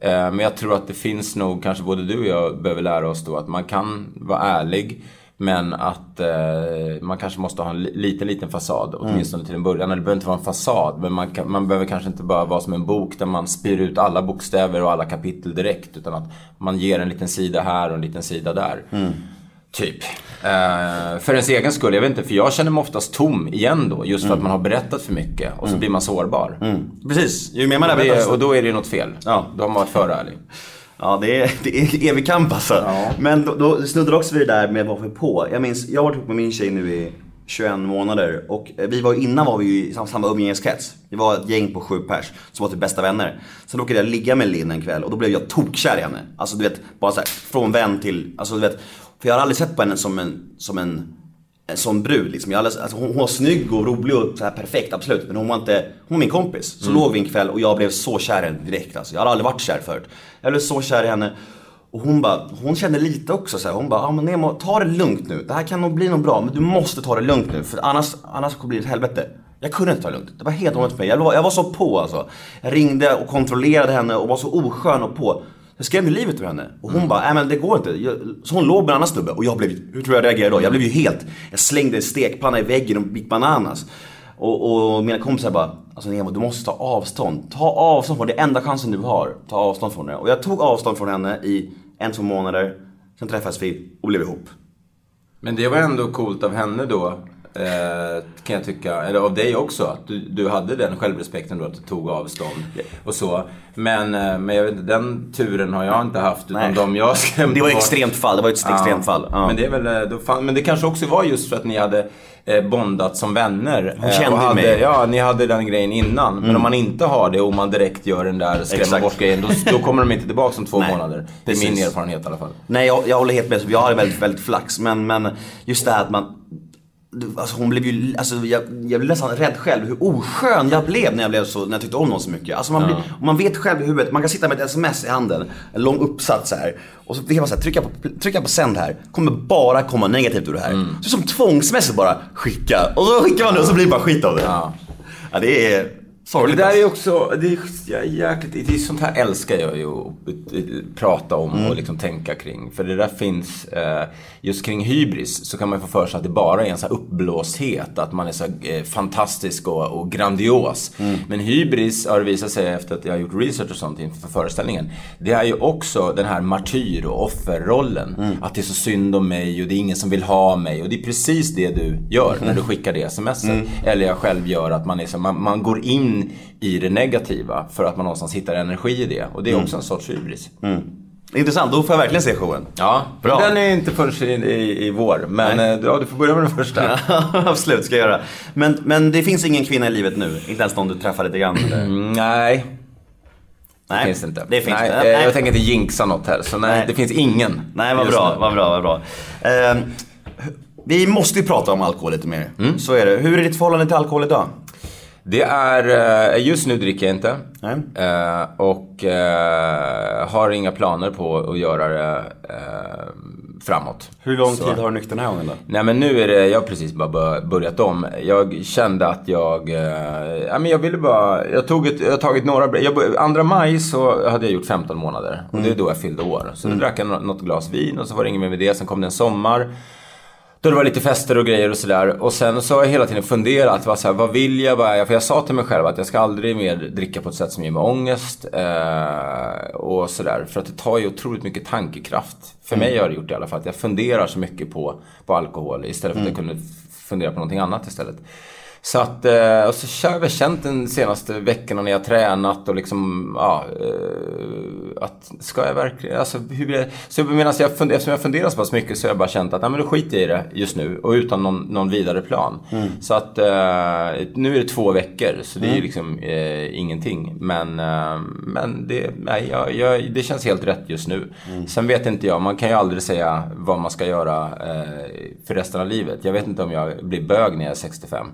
Eh, Men jag tror att det finns nog, kanske både du och jag behöver lära oss då att man kan vara ärlig. Men att eh, man kanske måste ha en li- liten, liten fasad. Mm. Åtminstone till en början. Eller det behöver inte vara en fasad. Men man, kan, man behöver kanske inte bara vara som en bok där man spyr ut alla bokstäver och alla kapitel direkt. Utan att man ger en liten sida här och en liten sida där. Typ. Eh, för ens egen skull, jag vet inte, för jag känner mig oftast tom igen då. Just för Mm. att man har berättat för mycket och så blir man sårbar. Precis, ju mer man Det, berättar och då är det något fel. Ja. Då har man varit för ärlig. Ja, det är, det är evig kamp alltså. Ja. Men då, då snuddar också vid det där med vad vi på. Jag minns, jag har varit ihop med min tjej nu i 21 månader och eh, vi var ju- innan var vi ju i sam- samma umgängeskrets. Vi var ett gäng på sju pers som var typ bästa vänner. Sen råkade jag ligga med Linn en kväll och då blev jag tokkär i henne. Alltså du vet, bara så här, från vän till, alltså du vet. För jag har aldrig sett på henne som en, som en en sån brud liksom. Jag aldrig, alltså, hon, hon var snygg och rolig och så här perfekt, absolut. Men hon var inte, hon var min kompis. Så låg vi en kväll och jag blev så kär i henne direkt alltså. Jag har aldrig varit kär förut. Jag blev så kär i henne. Och hon bara, hon kände lite också så här. Hon bara, ja men Nemo, ta det lugnt nu. Det här kan nog bli något bra, men du måste ta det lugnt nu. För annars, annars kommer det bli ett helvete. Jag kunde inte ta det lugnt. Det var helt omöjligt för mig. Jag var, jag var så på alltså. Jag ringde och kontrollerade henne och var så oskön och på. Jag skrämde livet ur henne. Och hon bara, nej men det går inte. Jag, så hon låg med en annan snubbe och jag blev, hur tror jag reagerade då? Jag blev ju helt, jag slängde en stekpanna i väggen och gick bananas. Och, och mina kompisar bara, alltså Nemo du måste ta avstånd. Ta avstånd från det, enda chansen du har. Ta avstånd från henne. Och jag tog avstånd från henne i en, två månader. Sen träffades vi och blev ihop. Men det var ändå coolt av henne då, kan jag tycka. Eller av dig också, att du, du hade den självrespekten då att du tog avstånd och så. Men, eh, men jag vet inte, den turen har jag inte haft. Utan Nej. de jag skrämde Det var ett extremt fall, det var ett extremt fall. Ja. Men, det är väl, eh, då fan, men det kanske också var just för att ni hade eh, bondat som vänner. Hon eh, kände och hade, mig. Mm. Ja, ni hade den grejen innan. Men om man inte har det och man direkt gör den där skrämma bort grejen. Då, då kommer de inte tillbaka om två Nej, månader. Det är min erfarenhet i alla fall. Nej jag, jag håller helt med, jag har väldigt, väldigt flax. Men, men just det här att man Alltså hon blev ju, alltså jag, jag blev nästan rädd själv hur oskön jag blev när jag blev så, när jag tyckte om någon så mycket. Alltså man, blir, man vet själv i huvudet, man kan sitta med ett sms i handen, en lång uppsats så här. Och så kan man här, trycka, på, trycka på sänd här, kommer bara komma negativt ur det här. Så som tvångsmässigt bara skicka, och så skickar man det och så blir det bara skit av det. Ja. Ja, det är Det sorgligt. där är också, det är, jäkligt, det är sånt här älskar jag ju att prata om Mm. och liksom tänka kring. För det där finns, eh, just kring hybris så kan man få för sig att det bara är en sån här uppblåshet. Att man är så eh, fantastisk och, och grandios. Mm. Men hybris har det visat sig efter att jag har gjort research och sånt inför föreställningen. Det är ju också den här martyr och offerrollen. Mm. Att det är så synd om mig och det är ingen som vill ha mig. Och det är precis det du gör Mm. när du skickar det smset. Eller jag själv gör att man, är så, man, man går in i det negativa för att man någonstans hittar energi i det. Och det är också en sorts hybris. Intressant, då får jag verkligen se showen. Ja, Bra. Den är inte förrän i, i, i vår. Men eh, ja, du får börja med den första. Absolut, ska jag göra. Men, men det finns ingen kvinna i livet nu? Inte ens någon du träffar lite grann? Mm, nej, Nej, det finns inte. Det finns nej, inte. eh, Nej. Jag tänker inte jinxa något här. Så nej, Nej. det finns ingen. Nej, vad bra, vad bra, vad bra. Ehm, vi måste ju prata om alkohol lite mer. Mm. Så är det. Hur är ditt förhållande till alkohol idag? Det är, eh, just nu dricker jag inte. Nej. Eh, och eh, har inga planer på att göra det framåt. Hur lång Så- tid har du nykter den här gången då? Nej men nu är det, jag har precis bara bör- börjat om. Jag kände att jag, ja men jag ville bara, jag tog ett, jag har tagit några, jag, andra maj så hade jag gjort 15 månader. Och det är då jag fyllde år. Så då drack jag nå- något glas vin och så var det inget mer med det. Sen kom det en sommar. Då det var lite fester och grejer och sådär. Och sen så har jag hela tiden funderat. Vad, så här, vad vill jag? Vad är jag? För jag sa till mig själv att jag ska aldrig mer dricka på ett sätt som ger mig ångest. Eh, och sådär. För att det tar ju otroligt mycket tankekraft. För mig har det gjort det i alla fall. Att jag funderar så mycket på, på alkohol. Istället för att jag kunde fundera på någonting annat istället. Så att, eh, och så har jag känt den senaste veckorna när jag har tränat och liksom, ja, eh, att ska jag verkligen, alltså hur blir det? Så medan jag, fund- eftersom jag funderar så pass mycket så har jag bara känt att, nej men då skiter jag i det just nu och utan någon, någon vidare plan. Så att, eh, nu är det två veckor så det är ju liksom eh, ingenting. Men, eh, men det, nej, jag, jag, det känns helt rätt just nu. Sen vet inte jag, man kan ju aldrig säga vad man ska göra eh, för resten av livet. Jag vet inte om jag blir bög när jag är 65.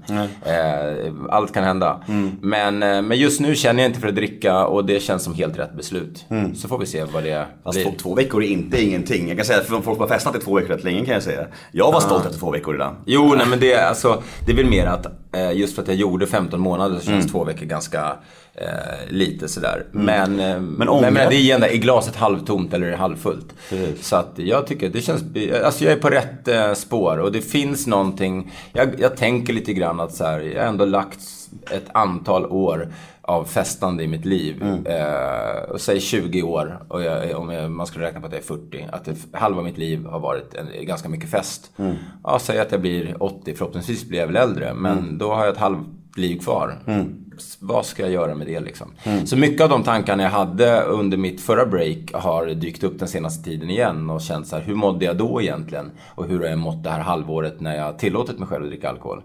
Eh, allt kan hända. Men, eh, men just nu känner jag inte för att dricka och det känns som helt rätt beslut. Så får vi se vad det Fast blir. två, två veckor är inte ingenting. Jag kan säga att för de folk som har festat i två veckor rätt länge kan jag säga. Jag var stolt efter två veckor idag. Jo, nej men det, alltså, det är väl mer att eh, just för att jag gjorde 15 månader så känns två veckor ganska eh, lite sådär. Men, eh, men, ångrar- men, det är igen där, är glaset halvtomt eller är det halvfullt? Precis. Så att jag tycker det känns, alltså jag är på rätt eh, spår och det finns någonting, jag, jag tänker lite grann att så här, jag har ändå lagt ett antal år av festande i mitt liv. Mm. Eh, och säg 20 år, och jag, om jag, man skulle räkna på att jag är 40. Att det, halva mitt liv har varit en, ganska mycket fest. Mm. Ja, säg att jag blir 80, förhoppningsvis blir jag väl äldre. Men Mm. då har jag ett halvliv kvar. Vad ska jag göra med det liksom? Så mycket av de tankarna jag hade under mitt förra break har dykt upp den senaste tiden igen. Och känt så här, hur mådde jag då egentligen? Och hur har jag mått det här halvåret när jag tillåtit mig själv att dricka alkohol?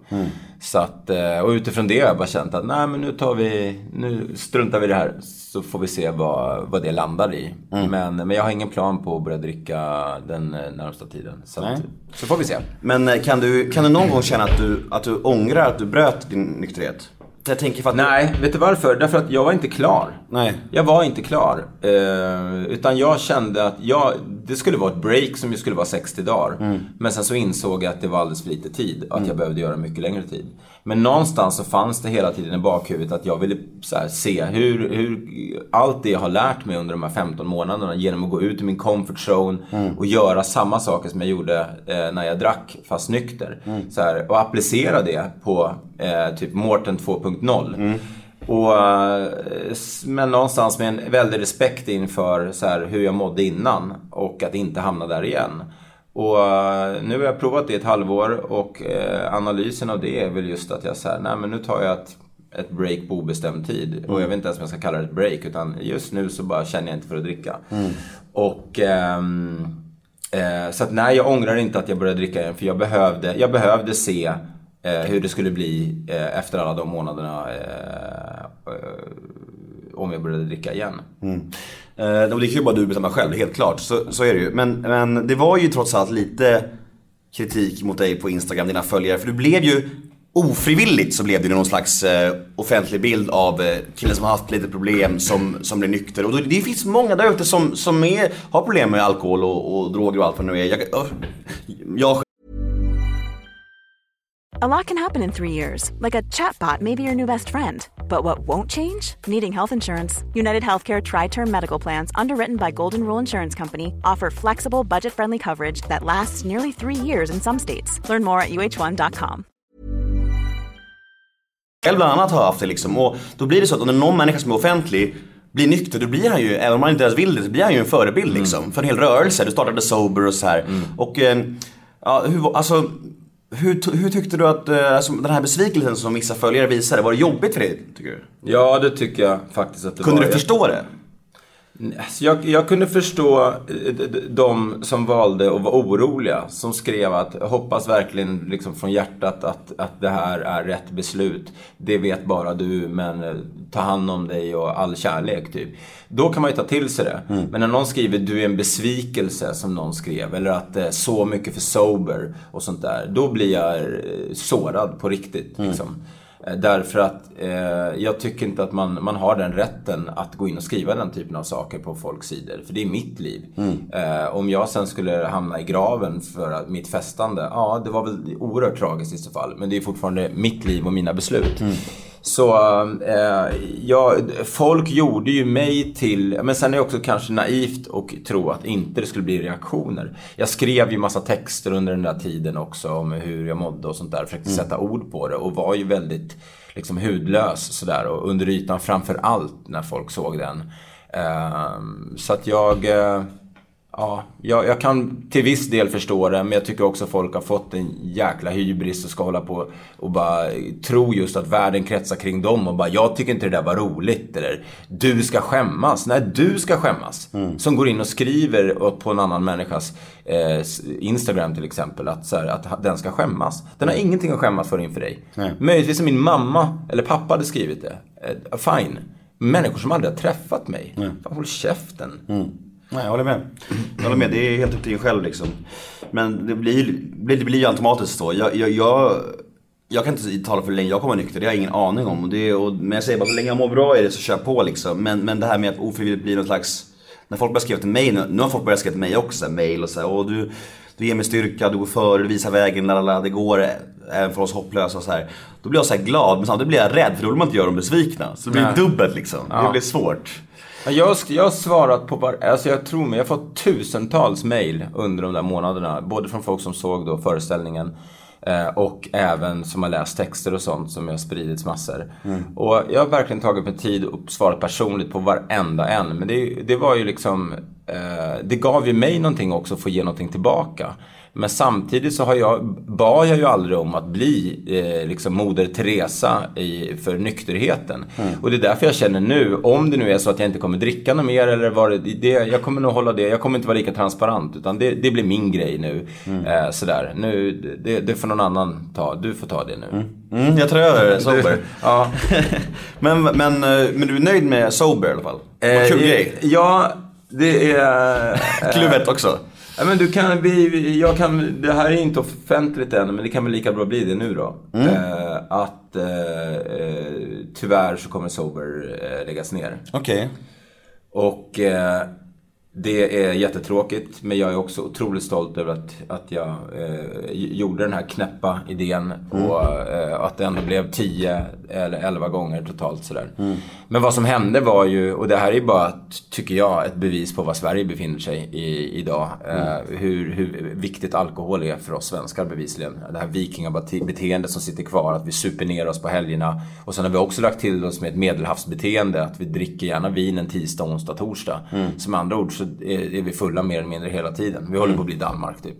Så att, eh, och utifrån det har jag bara känt att nej men nu tar vi, nu struntar vi i det här. Så får vi se vad, vad det landar i. Men, men jag har ingen plan på att börja dricka den eh, närmsta tiden. Så, att, så får vi se. Men eh, kan du, kan du någon gång känna att du, att du ångrar att du bröt din nykterhet? Jag tänker för att... Nej, vet du varför? Därför att jag var inte klar. Nej. Jag var inte klar. Eh, utan jag kände att jag, det skulle vara ett break som ju skulle vara 60 dagar. Men sen så insåg jag att det var alldeles för lite tid. Att jag behövde göra mycket längre tid. Men någonstans så fanns det hela tiden i bakhuvudet att jag ville här, se hur, hur allt det jag har lärt mig under de här 15 månaderna genom att gå ut ur min comfort zone och göra samma saker som jag gjorde eh, när jag drack fast nykter. Så här, och applicera det på eh, typ Mårten 2.0. Och, eh, men någonstans med en väldig respekt inför så här, hur jag mådde innan och att inte hamna där igen. Och eh, nu har jag provat det i ett halvår och eh, analysen av det är väl just att jag säger, nej men nu tar jag ett, ett break på obestämd tid. Och jag vet inte ens om jag ska kalla det ett break utan just nu så bara känner jag inte för att dricka. Och ehm, eh, så att nej, jag ångrar inte att jag började dricka igen för jag behövde, jag behövde se eh, hur det skulle bli eh, efter alla de månaderna eh, om jag började dricka igen. Mm. Eh, och det kan ju bara du bestämma själv, helt klart. Så, så är det ju. Men, men det var ju trots allt lite kritik mot dig på Instagram, dina följare. För du blev ju ofrivilligt så blev det någon slags eh, offentlig bild av eh, killen som har haft lite problem som, som blir nykter. Och då, det finns många där ute som, som är, har problem med alkohol och, och droger och allt vad det nu är. Jag, jag A lot can happen in three years, like a chatbot may be your new best friend. But what won't change? Needing health insurance. United Healthcare Tri Term Medical Plans, underwritten by Golden Rule Insurance Company, offer flexible, budget friendly coverage that lasts nearly three years in some states. Learn more at uh1.com. själv bland annat har haft det liksom. Och då blir det så att om det är någon människa som är offentlig blir nykter, då blir han ju, även om han inte ens vill det, så blir han ju en förebild liksom. För en hel rörelse. Du startade Sober och så här. Och, eh, ja, hur, alltså, hur, hur tyckte du att eh, alltså, den här besvikelsen som vissa följare visade, var det jobbigt för dig, tycker du? Ja, det tycker jag faktiskt att det Kunde var. du förstå det? Alltså, Jag, jag kunde förstå eh, de som valde att vara oroliga. Som skrev att hoppas verkligen liksom från hjärtat att, att det här är rätt beslut. Det vet bara du, men eh, ta hand om dig och all kärlek typ. Då kan man ju ta till sig det. Men när någon skriver du är en besvikelse som någon skrev. Eller att är så mycket för sober och sånt där. Då blir jag eh, sårad på riktigt. Liksom. Eh, Därför att eh, jag tycker inte att man, man har den rätten att gå in och skriva den typen av saker på folks sidor. För det är mitt liv. Eh, om jag sen skulle hamna i graven för att, mitt festande, ja det var väl oerhört tragiskt i så fall. Men det är fortfarande mitt liv och mina beslut. Så eh, ja, folk gjorde ju mig till, men sen är det också kanske naivt och tro att inte det skulle bli reaktioner. Jag skrev ju massa texter under den där tiden också om hur jag mådde och sånt där. Försökte sätta ord på det och var ju väldigt liksom hudlös sådär och under ytan framför allt när folk såg den. Ehm, så att jag... eh, Ja, jag, jag kan till viss del förstå det, men jag tycker också folk har fått en jäkla hybris och ska hålla på och bara tro just att världen kretsar kring dem och bara jag tycker inte det där var roligt eller du ska skämmas. Nej, du ska skämmas. Som går in och skriver på en annan människas eh, Instagram till exempel att, så här, att den ska skämmas. Den har ingenting att skämmas för inför dig. Möjligtvis om min mamma eller pappa hade skrivit det. Eh, fine. Människor som aldrig har träffat mig. Fan, håll käften. Nej, jag håller med. Jag håller med, det är helt upp till en själv liksom. Men det blir, det blir ju automatiskt så. Jag, jag, jag, jag kan inte tala för hur länge jag kommer vara nykter, det har jag ingen aning om. Och det, och, men jag säger bara, så länge jag mår bra i det så kör jag på liksom. Men, men det här med att ofrivilligt bli någon slags när folk börjar skriva till mig nu, nu har folk börjat skriva till mig också, mail och så här, Åh, du, du ger mig styrka, du går före, du visar vägen, lalala, det går eh, även för oss hopplösa och så här. Då blir jag så här glad, men samtidigt blir jag rädd för då vill man inte göra dem besvikna. Så det blir Nej. dubbelt liksom, det Ja. blir svårt. Ja, Jag, jag har svarat på var, alltså jag tror mig, jag har fått tusentals mail under de där månaderna. Både från folk som såg då föreställningen Eh, och även som har läst texter och sånt som har spridits massor. Och jag har verkligen tagit mig tid och svarat personligt på varenda en. Men det, det var ju liksom, eh, det gav ju mig någonting också att få ge någonting tillbaka. Men samtidigt så har jag, bad jag ju aldrig om att bli eh, liksom Moder Teresa i, för nykterheten. Och det är därför jag känner nu, om det nu är så att jag inte kommer dricka något mer eller vad det, det Jag kommer nog hålla det, jag kommer inte vara lika transparent. Utan det, det blir min grej nu. Eh, sådär, nu, det, det får någon annan ta, du får ta det nu. Mm, jag tar över sober. Ja. men, men, eh, men du är nöjd med sober i alla fall? Vad kul Eh, grej. Ja, det är... Klubbet också. Ja, men du kan, vi, jag kan, det här är inte offentligt än, men det kan väl lika bra bli det nu då. Mm. Eh, att eh, eh, tyvärr så kommer Sober eh, läggas ner. Okej. Och eh, det är jättetråkigt, men jag är också otroligt stolt över att, att jag eh, gjorde den här knäppa idén och eh, att det ändå blev 10 eller 11 gånger totalt sådär. Men vad som hände var ju, och det här är bara, tycker jag, ett bevis på vad Sverige befinner sig i idag. Eh, hur, hur viktigt alkohol är för oss svenskar bevisligen. Det här vikingabeteendet som sitter kvar, att vi super ner oss på helgerna. Och sen har vi också lagt till oss med ett medelhavsbeteende, att vi dricker gärna vin en tisdag, onsdag, torsdag. Så med andra ord så är, är vi fulla mer eller mindre hela tiden. Vi håller på att bli Danmark typ.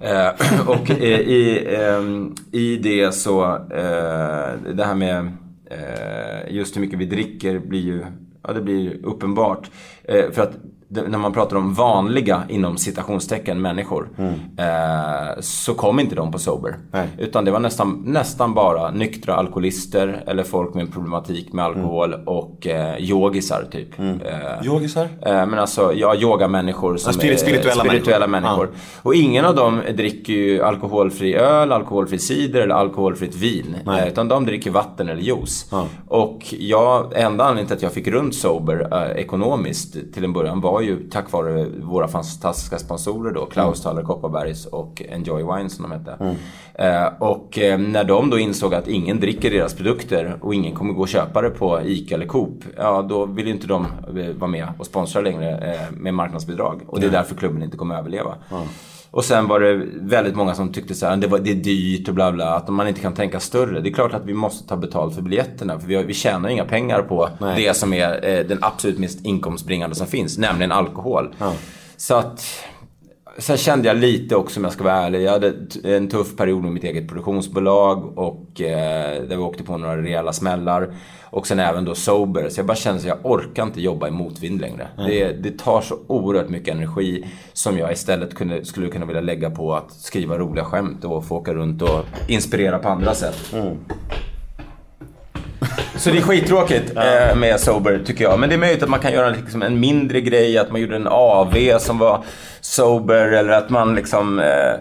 Eh, och eh, i, ehm, i det så, eh, det här med eh, just hur mycket vi dricker blir ju, ja det blir uppenbart. Eh, för att när man pratar om vanliga, inom citationstecken, människor. Eh, så kom inte de på sober. Nej. Utan det var nästan, nästan bara nyktra alkoholister eller folk med en problematik med alkohol och eh, yogisar typ. Eh, Yogisar? Eh, men alltså, ja, yogamänniskor som Ja, är spirituella spirituella människor. människor. Och ingen av dem dricker ju alkoholfri öl, alkoholfri cider eller alkoholfritt vin. Nej. Eh, utan de dricker vatten eller juice. Ja. Och jag, enda anledningen till att jag fick runt Sober eh, ekonomiskt till en början var ju tack vare våra fantastiska sponsorer då. Klaus Thaler Kopparbergs och Enjoy Wine som de hette. Eh, och eh, när de då insåg att ingen dricker deras produkter och ingen kommer gå och köpa det på ICA eller Coop. Ja, då vill ju inte de eh, vara med och sponsra längre eh, med marknadsbidrag. Och det är därför klubben inte kommer överleva. Och sen var det väldigt många som tyckte så här, det, var, det är dyrt och bla bla. Att man inte kan tänka större. Det är klart att vi måste ta betalt för biljetterna. För vi, har, vi tjänar inga pengar på Nej. det som är eh, den absolut mest inkomstbringande som finns. Nämligen alkohol. Så att... Sen kände jag lite också om jag ska vara ärlig. Jag hade en tuff period med mitt eget produktionsbolag och eh, där vi åkte på några rejäla smällar. Och sen även då sober. Så jag bara kände att jag orkar inte jobba i motvind längre. Det, det tar så oerhört mycket energi som jag istället kunde, skulle kunna vilja lägga på att skriva roliga skämt och få åka runt och inspirera på andra sätt. Så det är skittråkigt eh, med Sober tycker jag. Men det är möjligt att man kan göra liksom en mindre grej, att man gjorde en AV som var Sober eller att man liksom eh,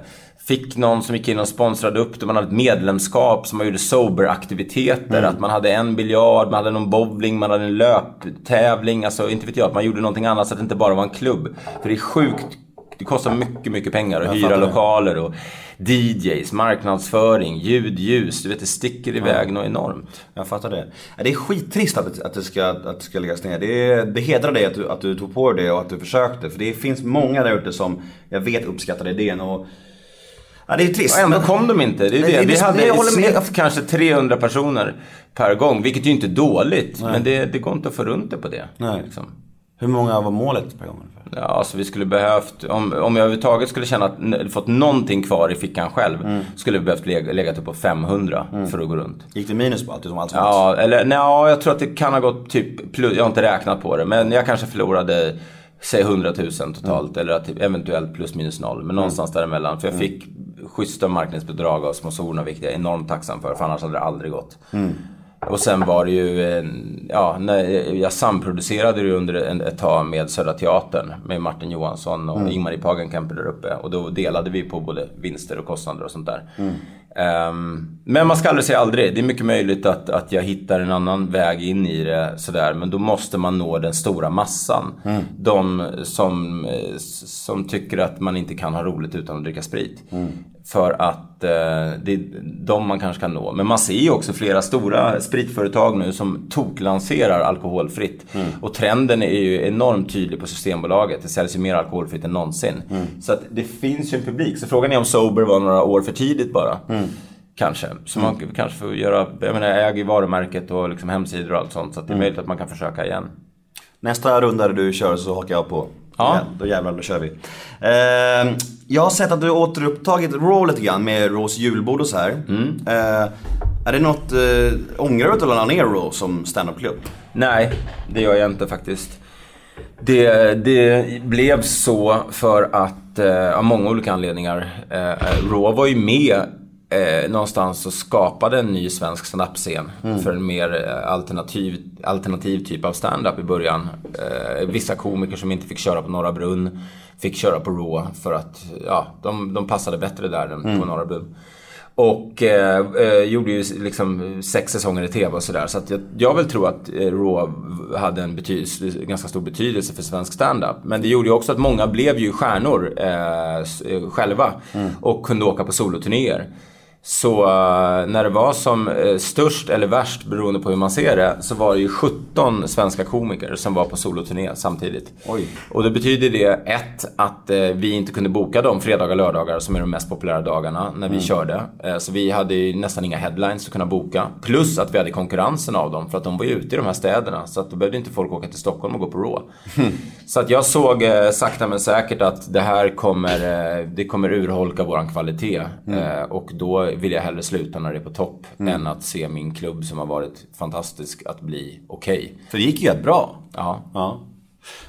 fick någon som gick in och sponsrade upp det. Man hade ett medlemskap som man gjorde Sober-aktiviteter. Att man hade en biljard, man hade någon bowling, man hade en löptävling. Alltså inte vet jag, att man gjorde någonting annat så att det inte bara var en klubb. För det är sjukt det kostar mycket, mycket pengar att hyra det. lokaler och DJs, marknadsföring, ljud, ljus. Du vet, det sticker iväg något enormt. Jag fattar det. Ja, Det är skittrist att det, att det, ska, att det ska läggas ner. Det, det hedrar dig att du, att du tog på dig det och att du försökte. För det finns många där ute som jag vet uppskattar idén. Och, ja, det är trist. Och ändå kom de inte. Det är Nej, det. det- Vi det- hade håller med. snitt kanske 300 personer per gång. Vilket ju inte är dåligt. Men det, det går inte att få runt det på det. Nej. Liksom. Hur många var målet per gång? ungefär? Ja, alltså vi skulle behövt, om, om jag överhuvudtaget skulle känna att, fått någonting kvar i fickan själv. Mm. Skulle vi behövt lägga, lägga typ på 500 för att gå runt. Gick det minus på allt utom allt Ja, eller nej, ja, jag tror att det kan ha gått typ plus, jag har inte räknat på det. Men jag kanske förlorade, säg 100 000 totalt. Eller att typ, eventuellt plus minus noll. Men någonstans däremellan. För jag fick schyssta marknadsbidrag av sponsorerna, vilket jag är enormt tacksam för. För annars hade det aldrig gått. Och sen var det ju, ja, jag samproducerade det under ett tag med Södra Teatern. Med Martin Johansson och Ingmarie Pagenkemper där uppe. Och då delade vi på både vinster och kostnader och sånt där. Ehm, men man ska aldrig säga aldrig. Det är mycket möjligt att, att jag hittar en annan väg in i det sådär. Men då måste man nå den stora massan. De som, eh, som tycker att man inte kan ha roligt utan att dricka sprit. För att eh, det är de man kanske kan nå. Men man ser ju också flera stora spritföretag nu som toklanserar alkoholfritt. Och trenden är ju enormt tydlig på Systembolaget. Det säljs ju mer alkoholfritt än någonsin. Så att det finns ju en publik. Så frågan är om Sober var några år för tidigt bara. Kanske. Så man kanske får göra, jag menar jag äger ju varumärket och liksom hemsidor och allt sånt. Så det är möjligt att man kan försöka igen. Nästa runda du kör så hakar jag på. Ja. Då jävlar, då kör vi. Eh, jag har sett att du återupptagit Raw lite grann med Raws julbord och så här. Mm. Eh, är det något, eh, ångrar du att du la ner Raw som standup-klubb? Nej, det gör jag inte faktiskt. Det, det blev så för att, eh, av många olika anledningar. Eh, Raw var ju med eh, någonstans och skapade en ny svensk standup-scen för en mer eh, alternativ, alternativ typ av standup i början. Eh, vissa komiker som inte fick köra på Norra Brunn fick köra på Raw för att ja, de, de passade bättre där än på Norra Brunn. Och eh, eh, gjorde ju liksom sex säsonger i TV och sådär. Så att jag, jag vill tro att eh, Raw hade en ganska stor betydelse för svensk standup. Men det gjorde ju också att många blev ju stjärnor eh, själva. Och kunde åka på soloturnéer. Så eh, när det var som eh, störst eller värst, beroende på hur man ser det, så var det ju 17 svenska komiker som var på soloturné samtidigt. Oj. Och det betyder det, ett, att eh, vi inte kunde boka de fredagar och lördagar som är de mest populära dagarna när vi körde. Eh, så vi hade ju nästan inga headlines att kunna boka. Plus att vi hade konkurrensen av dem, för att de var ju ute i de här städerna. Så att då behövde inte folk åka till Stockholm och gå på Raw. Så att jag såg sakta men säkert att det här kommer, det kommer urholka våran kvalitet. Eh, och då vill jag hellre sluta när det är på topp, än att se min klubb som har varit fantastisk att bli okej. För det gick ju rätt bra. Ja. Ja.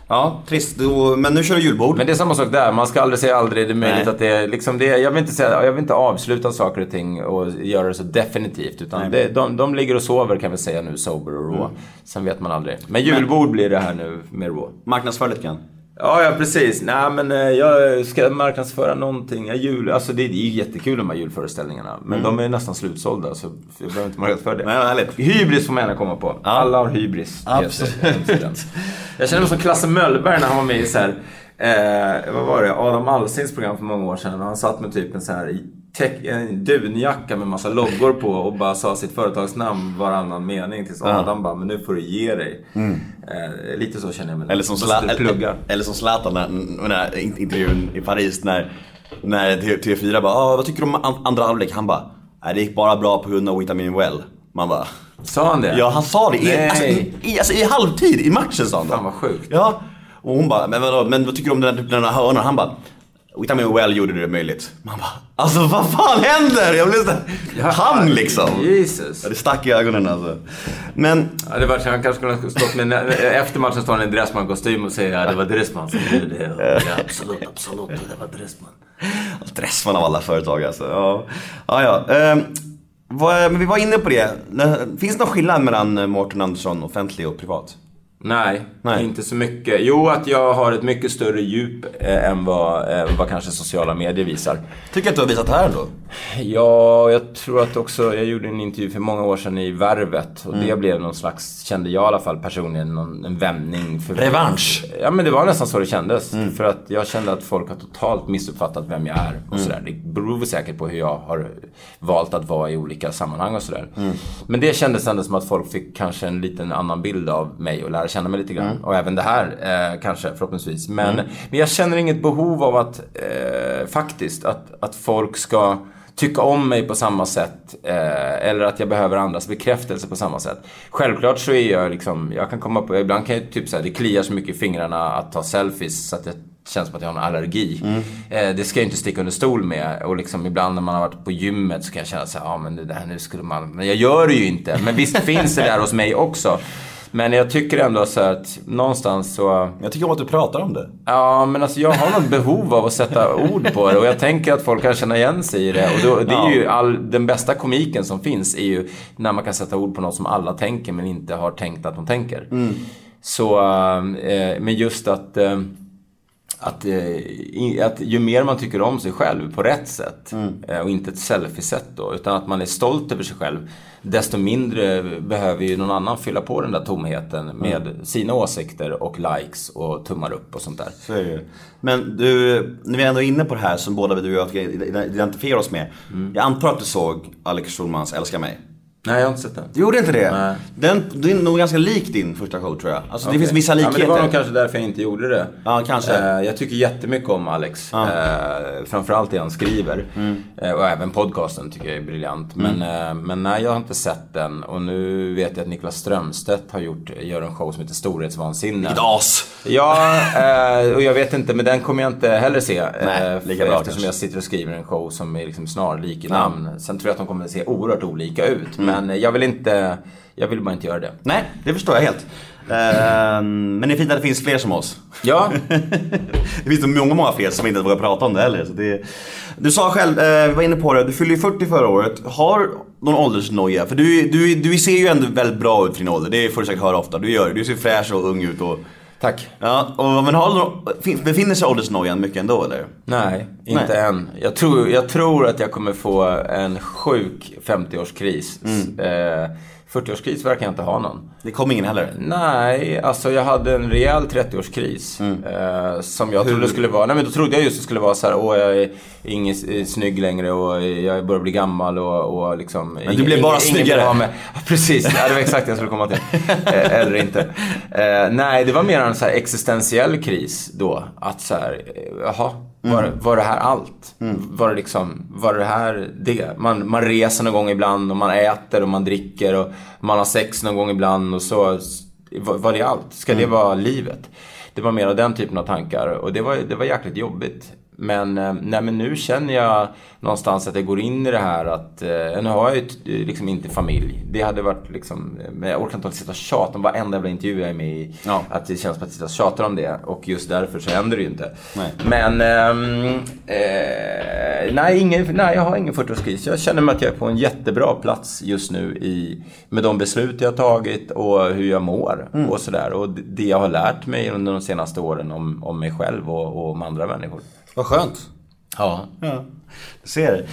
Ja, trist. Då, men nu kör du julbord. Men det är samma sak där, man ska aldrig säga aldrig. Det är möjligt Nej. att det är liksom det, jag vill inte säga, jag vill inte avsluta saker och ting och göra det så definitivt. Utan det, de, de ligger och sover kan vi säga nu, Sober och Raw. Sen vet man aldrig. Men julbord blir det här nu med Raw. Marknadsför lite grann. Ja, ja precis. Nej men eh, jag ska marknadsföra någonting. Ja, jul, alltså det, är ju jättekul de här julföreställningarna. Men de är nästan slutsålda så jag behöver inte marknadsföra det. Vad härligt. Hybris får man gärna komma på. Alla har hybris. Absolut. Jag känner mig som Klasse Möllberg när han var med i så här, eh, vad var det, Adam Alsings program för många år sedan. Och han satt med typ en så här tech, en dunjacka med massa loggor på och bara sa sitt företagsnamn varannan mening tills Adam bara, men nu får du ge dig. Eh, lite så känner jag mig. Eller som, Bara Zla- sitter och pluggar. eller, eller som Zlatan när, när, intervjun i Paris när, när T- TV4 bara ah, vad tycker du om an- andra halvlek? Han bara Nej det gick bara bra på grund av Vitamin Well. Man bara Sa han det? Ja han sa det i, alltså, i, i, alltså, i halvtid i matchen sa han det. Fan, vad sjukt. Ja. Och hon bara, men vadå, men vad tycker du om den, här- den här hörnan? Han bara Vitamin Well gjorde det möjligt. Man bara, alltså vad fan händer? Jag blev så här, han liksom. Jesus. Ja, det stack i ögonen alltså. Men Ja, det var, han kanske skulle ha stått med, efter matchen står han i en Dressman-kostym och säger ja, det var Dressman som gjorde det. Och, ja, absolut, absolut, det var Dressman. Dressman av alla företag alltså. Ja, ja. ja. Ehm, vad, men vi var inne på det. Finns det någon skillnad mellan Mårten Andersson offentlig och privat? Nej, Nej. inte så mycket. Jo, att jag har ett mycket större djup eh, än vad, eh, vad kanske sociala medier visar. Tycker att du har visat här ändå. Ja, jag tror att också, jag gjorde en intervju för många år sedan i Värvet och Mm. det blev någon slags, kände jag i alla fall personligen, någon, en vändning. För, Revansch. Ja men det var nästan så det kändes. Mm. För att jag kände att folk har totalt missuppfattat vem jag är och sådär. Det beror säkert på hur jag har valt att vara i olika sammanhang och sådär. Mm. Men det kändes ändå som att folk fick kanske en liten annan bild av mig och lära känna mig lite grann. Och även det här eh, kanske förhoppningsvis. Men, men jag känner inget behov av att eh, faktiskt att, att folk ska tycka om mig på samma sätt. Eh, eller att jag behöver andras bekräftelse på samma sätt. Självklart så är jag liksom, jag kan komma på, ibland kan jag typ säga det kliar så mycket i fingrarna att ta selfies så att det känns som att jag har en allergi. Eh, det ska jag inte sticka under stol med. Och liksom ibland när man har varit på gymmet så kan jag känna så här, ja men det där nu skulle man, men jag gör det ju inte. Men visst finns det där hos mig också. Men jag tycker ändå så att någonstans så Jag tycker om att du pratar om det. Ja, men alltså jag har något behov av att sätta ord på det och jag tänker att folk kan känna igen sig i det. Och då, det är ju all, den bästa komiken som finns är ju när man kan sätta ord på något som alla tänker men inte har tänkt att de tänker. Så, eh, men just att, eh, att, eh, att ju mer man tycker om sig själv på rätt sätt eh, och inte ett selfie-sätt då, utan att man är stolt över sig själv, desto mindre behöver ju någon annan fylla på den där tomheten med sina åsikter och likes och tummar upp och sånt där. Så är det. Men du, när vi ändå är inne på det här som båda vi du och jag identifierar oss med. Jag antar att du såg Alex Schulmans Älska mig? Nej, jag har inte sett den. Du gjorde inte det? Nej. Den, det är nog ganska lik din första show tror jag. Alltså det Okej. finns vissa Ja, likheter. men det var nog kanske därför jag inte gjorde det. Ja, kanske. Eh, jag tycker jättemycket om Alex. Eh, framförallt det han skriver. Mm. Eh, och även podcasten tycker jag är briljant. Men, eh, men nej, jag har inte sett den. Och nu vet jag att Niklas Strömstedt har gjort, gör en show som heter Storhetsvansinne. Vilket as! Ja, eh, och jag vet inte, men den kommer jag inte heller se. Nej, eh, lika bra eftersom kanske. jag sitter och skriver en show som är liksom snarlik i namn. Sen tror jag att de kommer att se oerhört olika ut. Mm. Men jag vill inte, jag vill bara inte göra det. Nej, det förstår jag helt. Ehm, men det är fint att det finns fler som oss. Ja, Det finns nog många, många fler som inte vågar prata om det heller. Så det, du sa själv, eh, vi var inne på det, du fyllde ju 40 förra året. Har någon åldersnoja? För du, du, du ser ju ändå väldigt bra ut för din ålder. Det får du säkert höra ofta. Du gör det. Du ser fräsch och ung ut. Och, tack. ja, och, men har befinner sig åldersnojan mycket ändå eller? Nej, inte Nej. än. Jag tror, jag tror att jag kommer få en sjuk 50-årskris. Mm. Eh, 40-årskris verkar jag inte ha någon. Det kom ingen heller. Nej, alltså jag hade en rejäl 30-årskris. Mm. Eh, som jag trodde skulle vara, nej men då trodde jag just det skulle vara så här, åh jag är ingen eh, snygg längre och jag börjar bli gammal och, och liksom... Men du blev bara snyggare. Ja, precis, ja, det var exakt det jag skulle komma till. Eh, eller inte. Eh, nej, det var mer en så här existentiell kris då. Att så här, eh, jaha, Mm. var det här allt? Var det liksom, var det här det? Man, man reser någon gång ibland och man äter och man dricker och man har sex någon gång ibland och så var, var det allt? Ska det vara livet? Det var mer av den typen av tankar och det var, det var jäkligt jobbigt. Men, eh, nej, men nu känner jag någonstans att jag går in i det här att, eh, nu har jag ju t- liksom inte familj. Det hade varit liksom, eh, men jag orkar inte sitta och tjata om varenda jävla intervju jag är med i. Ja. Att det känns som att jag tjatar om det och just därför så händer det ju inte. Nej. Men, ehm, eh, nej, ingen, nej, jag har ingen 40-årskris. Jag känner mig att jag är på en jättebra plats just nu i, med de beslut jag har tagit och hur jag mår Mm. och sådär. Och det- det jag har lärt mig under de senaste åren om, om mig själv och, och om andra människor. Vad skönt. Ja. Ja, du ser.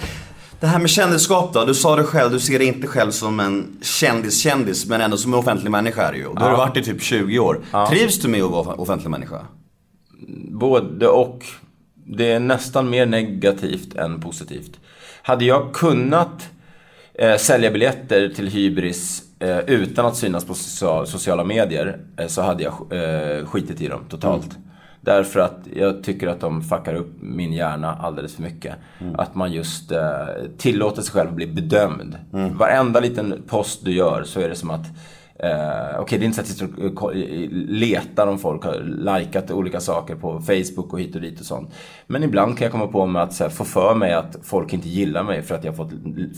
Det här med kändisskap då, du sa det själv, du ser dig inte själv som en kändis-kändis men ändå som en offentlig människa är du ju. Du har Ja. varit i typ 20 år. Trivs du med att vara offentlig människa? Både och. Det är nästan mer negativt än positivt. Hade jag kunnat eh, sälja biljetter till Hybris eh, utan att synas på social, sociala medier eh, så hade jag eh, skitit i dem totalt. Därför att jag tycker att de fuckar upp min hjärna alldeles för mycket. Att man just eh, tillåter sig själv att bli bedömd. Varenda liten post du gör så är det som att Eh, Okej, det är inte så att jag letar om folk har likat olika saker på Facebook och hit och dit och sånt. Men ibland kan jag komma på mig att så här, få för mig att folk inte gillar mig för att jag har fått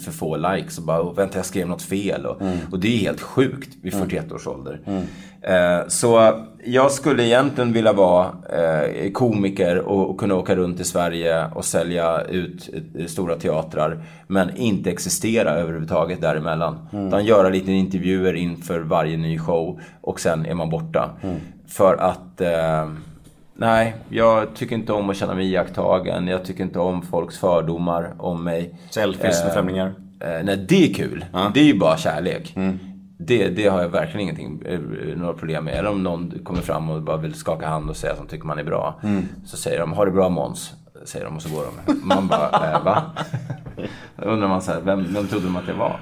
för få likes. Och bara, oh, vänta jag skrev något fel. Och, och det är helt sjukt vid 41 års ålder. Eh, så jag skulle egentligen vilja vara eh, komiker och, kunna åka runt i Sverige och sälja ut eh, stora teatrar. Men inte existera överhuvudtaget däremellan. Utan göra lite intervjuer inför varje ny show och sen är man borta. För att eh, Nej, jag tycker inte om att känna mig iakttagen. Jag tycker inte om folks fördomar om mig. Selfies med Eh, främlingar? Eh, nej, det är kul. Det är ju bara kärlek. Det, det har jag verkligen ingenting, eh, några problem med. Eller om någon kommer fram och bara vill skaka hand och säga att de tycker man är bra. Så säger de, har det bra Måns? Säger de och så går de. Man bara, eh, va? Då undrar man så här, vem, vem trodde de att det var?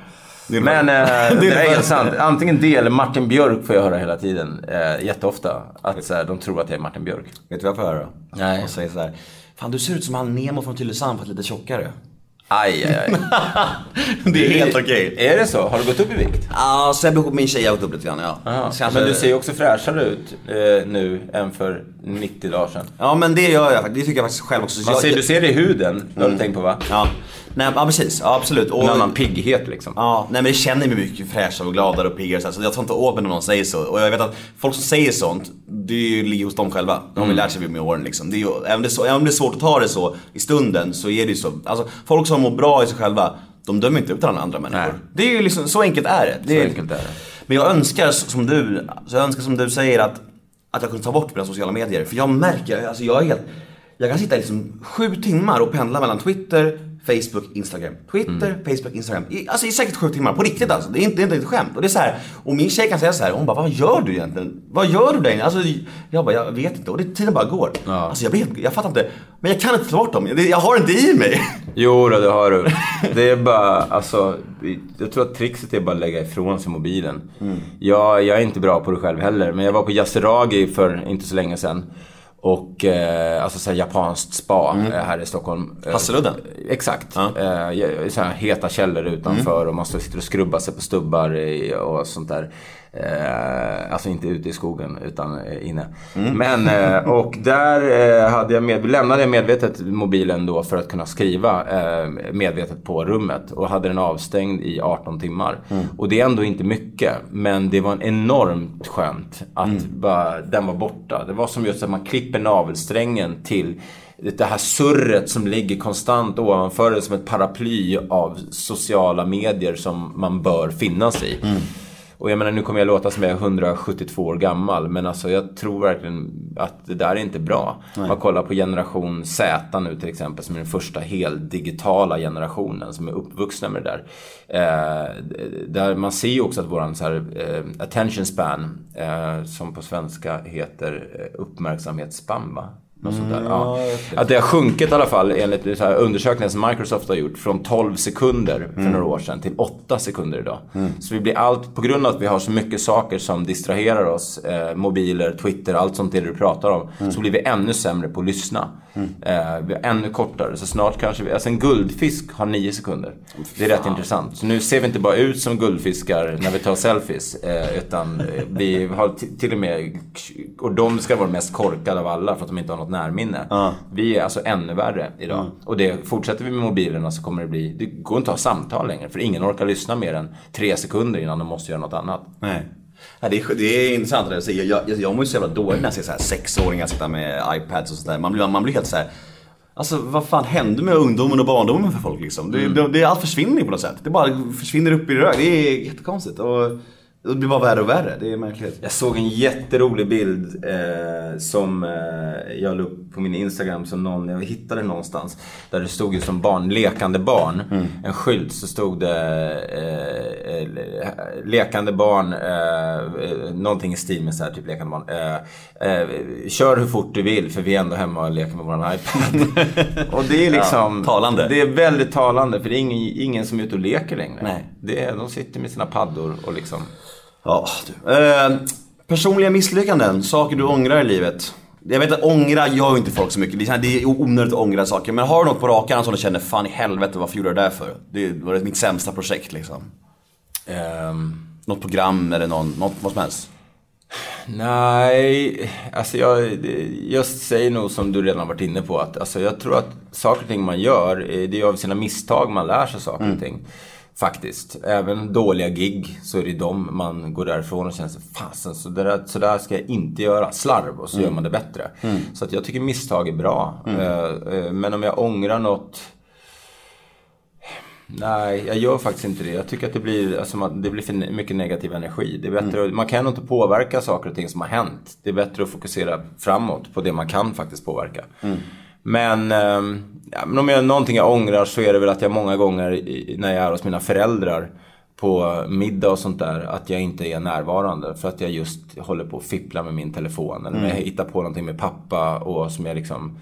Men eh, det är helt sant. Antingen det eller Martin Björk får jag höra hela tiden. Eh, jätteofta. Att så här, de tror att jag är Martin Björk. Vet du vad jag får höra? Nej. De säger såhär, Fan du ser ut som han Nemo från Tylösand fast lite tjockare. Aj, aj, aj. det är helt okej. Är det så? Har du gått upp i vikt? Ja, Sebbe och min tjej har gått upp lite grann ja. Kanske- Men du ser ju också fräschare ut eh, nu än för 90 dagar sedan. Ja men det gör jag faktiskt, det tycker jag faktiskt själv också. Så Man jag- ser, du ser det i huden, det har du tänkt på va? Ja, nej, ja precis. Ja absolut. Och, En annan pigghet liksom. Ja, nej men jag känner mig mycket fräschare och gladare och piggare så, så jag tar inte åt mig när någon säger så. Och jag vet att folk som säger sånt, det ju ligger hos dem själva. De har ju lärt sig med åren liksom. Det är ju, även, det så, även om det är svårt att ta det så i stunden så är det ju så. Alltså folk som mår bra i sig själva, de dömer inte ut alla andra människor. Nej. Det är ju liksom, så enkelt är det. det Så är, enkelt är det. Men jag önskar som du, så jag önskar som du säger att att jag kunde ta bort mina sociala medier. För jag märker, alltså jag är helt, jag kan sitta liksom sju timmar och pendla mellan Twitter, Facebook, Instagram. Twitter, Facebook, Instagram. I, alltså i säkert sju timmar, på riktigt alltså. Det är inte, det är inte ett skämt. Och det är så här, och min tjej kan säga så här, hon bara, vad gör du egentligen? Vad gör du där inne? Alltså, jag bara, jag vet inte. Och det, tiden bara går. Alltså jag, helt, jag fattar inte. Men jag kan inte ta bort dem. Det- Jag har inte i mig. Jo då, det har du. Det är bara, alltså, jag tror att trixet är bara att lägga ifrån sig mobilen. Jag, jag är inte bra på det själv heller, men jag var på Yasuragi för inte så länge sedan. Och, eh, alltså såhär japanskt spa eh, här i Stockholm. Eh, Hasseludden? Exakt. Ja. Eh, så här heta källor utanför och man sitter och skrubbar sig på stubbar och sånt där. Eh, alltså inte ute i skogen utan eh, inne. Men, eh, och där eh, hade jag med, lämnade jag medvetet mobilen då för att kunna skriva eh, medvetet på rummet. Och hade den avstängd i 18 timmar. Och det är ändå inte mycket. Men det var en enormt skönt att bara, den var borta. Det var som just att man klipper navelsträngen till det här surret som ligger konstant ovanför det som ett paraply av sociala medier som man bör finnas i. Och jag menar, nu kommer jag låta som jag är 172 år gammal, men alltså jag tror verkligen att det där är inte bra. Man kollar på generation Z nu till exempel, som är den första heldigitala generationen som är uppvuxna med det där. Eh, där man ser ju också att våran så här, eh, attention span, eh, som på svenska heter eh, uppmärksamhetsspann va? Något sånt där. Ja. Att det har sjunkit i alla fall enligt så här undersökningar som Microsoft har gjort från 12 sekunder för några år sedan till 8 sekunder idag. Så vi blir allt, på grund av att vi har så mycket saker som distraherar oss, eh, mobiler, Twitter, allt sånt det du pratar om, så blir vi ännu sämre på att lyssna. Eh, vi är ännu kortare, så snart kanske vi, alltså en guldfisk har 9 sekunder. Det är rätt intressant. Så nu ser vi inte bara ut som guldfiskar när vi tar selfies, eh, utan eh, vi har till och med, och de ska vara mest korkade av alla för att de inte har något närminne. Vi är alltså ännu värre idag. Och det, fortsätter vi med mobilerna så kommer det bli, det går inte att ha samtal längre. För ingen orkar lyssna mer än tre sekunder innan de måste göra något annat. Nej. Ja, det, är, det är intressant det du säger. Jag, jag, jag mår ju så jävla dåligt när jag ser så här sexåringar sitta med iPads och sådär. Man blir, man blir helt så här. Alltså vad fan hände med ungdomen och barndomen för folk liksom? Det, det, det, allt försvinner på något sätt. Det bara försvinner upp i rök. Det är jättekonstigt. Och det blir bara värre och värre. Det är märkligt. Jag såg en jätterolig bild eh, som eh, jag la upp på min Instagram som någon, jag hittade någonstans. Där det stod ju som barn, lekande barn. En skylt så stod det eh, eh, lekande barn, eh, eh, någonting i stil med så här, typ lekande barn. Eh, eh, kör hur fort du vill för vi är ändå hemma och leker med våran iPad. och det är liksom Ja, talande. Det är väldigt talande för det är ingen, ingen som är ute och leker längre. Nej. Det är, de sitter med sina paddor och liksom Ja, du. Eh, personliga misslyckanden, saker du ångrar i livet. Jag vet att ångra gör ju inte folk så mycket. Det är, det onödigt att ångra saker. Men har du något på rak arm som du känner, fan i helvete varför gjorde jag det där för? Det var mitt sämsta projekt liksom. ehm, Något program eller någon, något, vad som helst. Nej, alltså jag, jag säger nog som du redan varit inne på att alltså jag tror att saker och ting man gör, eh, det är av sina misstag man lär sig saker och ting. Faktiskt. Även dåliga gig så är det de man går därifrån och känner sig fasen så, där, så där ska jag inte göra. Slarv och så gör man det bättre. Så att jag tycker misstag är bra. Eh, eh, Men om jag ångrar något Nej, jag gör faktiskt inte det. Jag tycker att det blir, alltså, det blir för mycket negativ energi. Det är bättre, att- Man kan inte påverka saker och ting som har hänt. Det är bättre att fokusera framåt på det man kan faktiskt påverka. Men, ehm, ja, men om jag någonting jag ångrar så är det väl att jag många gånger när jag är hos mina föräldrar på middag och sånt där, att jag inte är närvarande. För att jag just håller på att fippla med min telefon. Eller när jag hittar på någonting med pappa och som jag liksom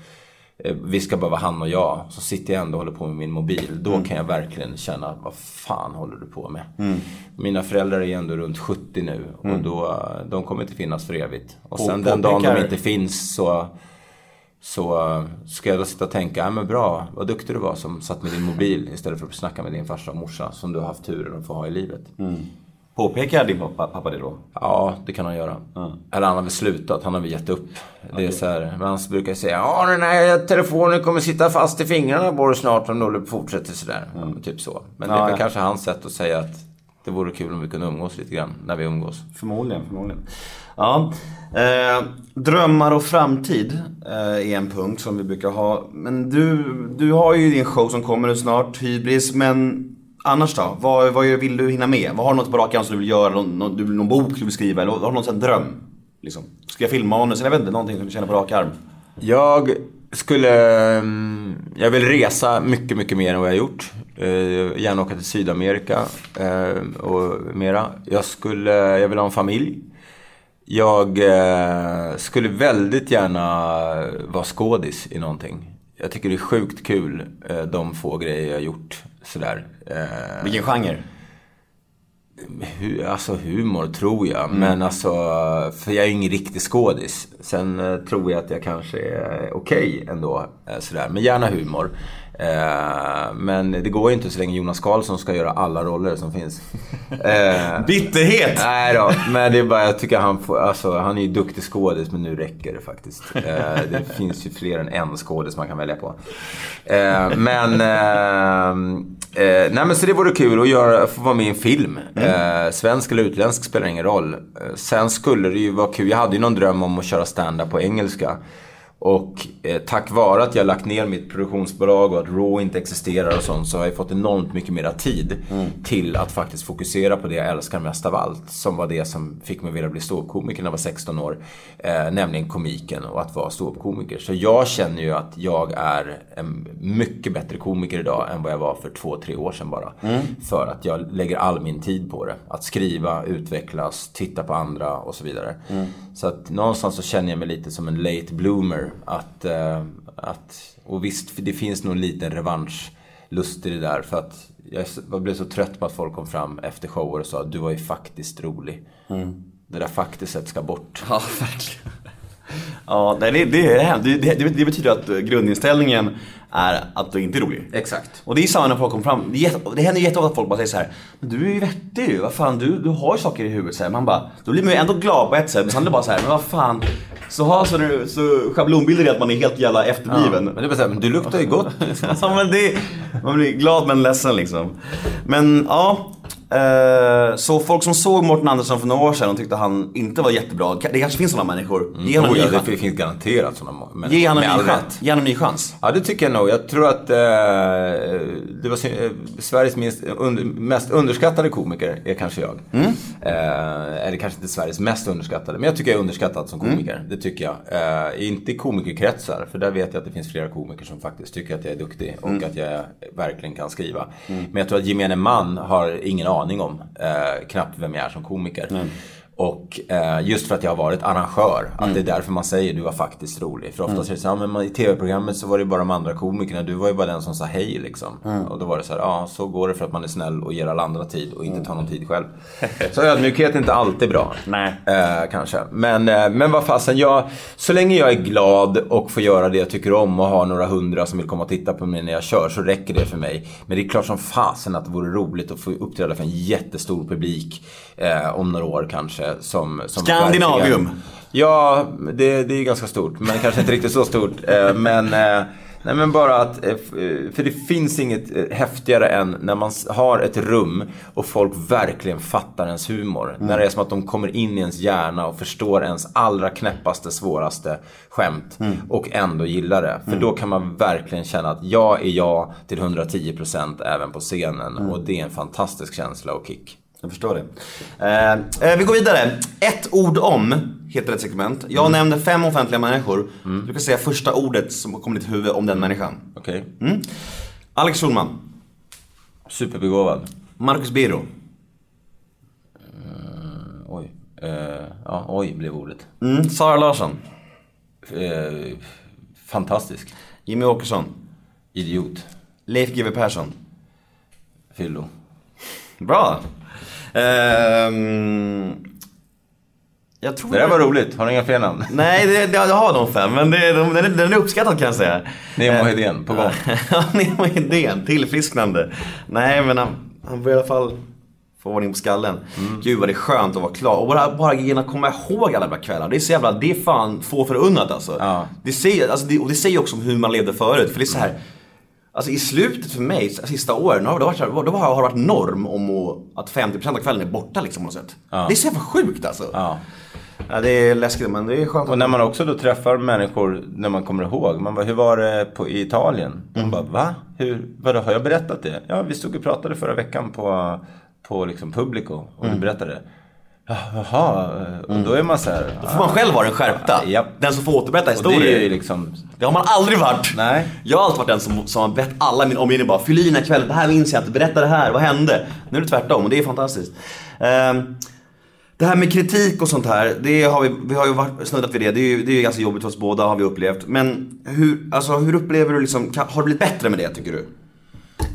eh, vi ska bara vara han och jag. Så sitter jag ändå och håller på med min mobil. Då kan jag verkligen känna, vad fan håller du på med? Mina föräldrar är ändå runt 70 nu och då, de kommer inte finnas för evigt. Och sen den dagen de inte finns så, så ska jag då sitta och tänka, ja men bra, vad duktig du var som satt med din mobil istället för att snacka med din farsa och morsa som du har haft turen att få ha i livet. Påpekar din pappa, pappa det då? Ja, det kan han göra. Eller han har väl slutat, han har väl gett upp. Det är så här, men han brukar säga ja den här telefonen kommer sitta fast i fingrarna på snart om du fortsätter sådär. Ja, men typ så. Men det är Ja, ja. kanske hans sätt att säga att det vore kul om vi kunde umgås lite grann när vi umgås. Förmodligen, förmodligen. Ja. Eh, drömmar och framtid eh, är en punkt som vi brukar ha. Men du, du har ju din show som kommer nu snart, Hybris. Men annars då? Vad, vad vill du hinna med? Vad har du något på rak arm som du vill göra? Någon, någon, någon bok du vill skriva? Eller har du någon sån dröm? Liksom? Skriva filmmanus, eller jag vet inte, någonting som du känner på rak arm? Jag skulle... mm, Jag vill resa mycket, mycket mer än vad jag har gjort. Eh, Gärna åka till Sydamerika eh, och mera. Jag skulle... Jag vill ha en familj. Jag eh, skulle väldigt gärna vara skådis i någonting. Jag tycker det är sjukt kul, eh, de få grejer jag har gjort. Sådär. Eh, Vilken genre? Hu- alltså humor tror jag. Men alltså, för jag är ju ingen riktig skådis. Sen eh, tror jag att jag kanske är okej ändå. Eh, sådär. Men gärna humor. Eh, men det går ju inte så länge Jonas Karlsson ska göra alla roller som finns. Eh, Bitterhet! Nej då, men det är bara, jag tycker han får, alltså han är ju duktig skådis men nu räcker det faktiskt. Eh, det finns ju fler än en skådis man kan välja på. Men, nej men så det vore kul att göra, få vara med i en film. Eh, svensk eller utländsk spelar ingen roll. Sen skulle det ju vara kul, jag hade ju någon dröm om att köra stand-up på engelska. Och eh, tack vare att jag lagt ner mitt produktionsbolag och att Raw inte existerar och sånt så har jag fått enormt mycket mera tid till att faktiskt fokusera på det jag älskar mest av allt. Som var det som fick mig att vilja bli ståuppkomiker när jag var 16 år. Eh, nämligen komiken och att vara ståuppkomiker. Så jag känner ju att jag är en mycket bättre komiker idag än vad jag var för två, tre år sedan bara. För att jag lägger all min tid på det. Att skriva, utvecklas, titta på andra och så vidare. Så att någonstans så känner jag mig lite som en late bloomer. Att, eh, att, och visst, det finns nog en liten revanschlust i det där. För att jag blev så trött på att folk kom fram efter shower och sa du var ju faktiskt rolig. Det där faktiset ska bort. Ja, verkligen. Ja, nej, det, det, är- det, det, det betyder att eh, grundinställningen är att du inte är rolig. Exakt. Och det är samma när folk kommer fram. Det, det händer jätteofta att folk bara säger så här. Men du är ju vettig ju. Vad fan, du, du har ju saker i huvudet. Så här. Man bara, då blir man ju ändå glad på ett sätt. Men sen är det bara så här, men vad fan. Så har så, nu- så schablonbilder är att man är helt jävla efterbliven. Men det är såhär, men du luktar ju gott. ja, men det, man blir glad men ledsen liksom. Men ja. Eh, så folk som såg Mårten Andersson för några år sedan och tyckte han inte var jättebra. Det kanske finns sådana människor. Ge honom Oh, en ny chans. det finns garanterat sådana människor. Ge honom en ny chans. Ge honom ny chans. Ja, det tycker jag nog. Jag tror att eh, det var eh, Sveriges minst, under, mest underskattade komiker är kanske jag. Mm. Eh, eller kanske inte Sveriges mest underskattade, men jag tycker jag är underskattad som komiker. Mm. Det tycker jag. Eh, inte i komikerkretsar, för där vet jag att det finns flera komiker som faktiskt tycker att jag är duktig och Mm. att jag verkligen kan skriva. Men jag tror att gemene man har ingen aning om eh, knappt vem jag är som komiker. Och eh, just för att jag har varit arrangör, att det är därför man säger du var faktiskt rolig. För oftast är det så här, men man- i tv-programmet så var det bara de andra komikerna, du var ju bara den som sa hej liksom. Och då var det så här, ja så går det för att man är snäll och ger alla andra tid och inte tar någon tid själv. så ödmjukhet är inte alltid bra. Nej. Eh, kanske. Men, eh, men vad fasen, jag, så länge jag är glad och får göra det jag tycker om och har några hundra som vill komma och titta på mig när jag kör så räcker det för mig. Men det är klart som fasen att det vore roligt att få uppträda för en jättestor publik eh, om några år kanske. Som, som Skandinavium. verkligen- Ja, det, det är ganska stort. Men kanske inte riktigt så stort. Eh, men, eh, nej, men bara att... eh, eh, För det finns inget eh, häftigare än när man har ett rum och folk verkligen fattar ens humor. När det är som att de kommer in i ens hjärna och förstår ens allra knäppaste, svåraste skämt. Och ändå gillar det. För då kan man verkligen känna att jag är jag till 110% även på scenen. Och det är en fantastisk känsla och kick. Jag förstår det. Eh, eh, vi går vidare. Ett ord om heter ett segment. Jag nämner fem offentliga människor. Du kan säga första ordet som kommer i ditt huvud om den människan. Okej? Alex Schulman. Superbegåvad. Marcus Birro. Oj. Eh, ja, oj blev ordet. Mm. Sara Larsson. Eh, fantastisk. Jimmy Åkesson. Idiot. Leif GW Persson. Fyllo. Bra. Ehm, jag tror... Det där var roligt. Har ni inga fler namn? Nej, det, det, jag har de fem, men det, de, den, är, den är uppskattad kan jag säga. Nemo Eh, Hedén, på gång. Ja, Nemo Hedén, tillfrisknande. Nej, men han, han får i alla fall få ordning på skallen. Mm. Gud vad det är skönt att vara klar. Och bara, bara genom att komma ihåg alla de här kvällarna. Det är så jävla, det är fan få förunnat alltså. Ja. Det säger, alltså det, och det säger också om hur man levde förut. För det är så här. Alltså i slutet för mig, sista åren, har det varit, då har det varit norm om att 50% av kvällen är borta liksom på något sätt. Ja. Det är så jävla sjukt alltså. Ja. Ja, det är läskigt men det är skönt. Och när man också då träffar människor när man kommer ihåg. Man bara, hur var det på, i Italien? Man bara, va? Hur, vadå, har jag berättat det? Ja, vi stod och pratade förra veckan på, på liksom Publico och du berättade det. Jaha, och då är man så här... Då får man själv vara den skärpta. Japp. Den som får återberätta det historier. är ju liksom... Det har man aldrig varit. Nej. Jag har alltid varit den som, som har bett alla i min omgivning bara Fyll i den här kvällen, det här minns jag inte, berätta det här, vad hände? Nu är det tvärtom och det är fantastiskt. Ehm, det här med kritik och sånt här, det har vi, vi har ju varit, snuddat vid det. Det är ju det är ju ganska jobbigt för oss båda har vi upplevt. Men hur, alltså, hur upplever du liksom, kan, har det blivit bättre med det tycker du?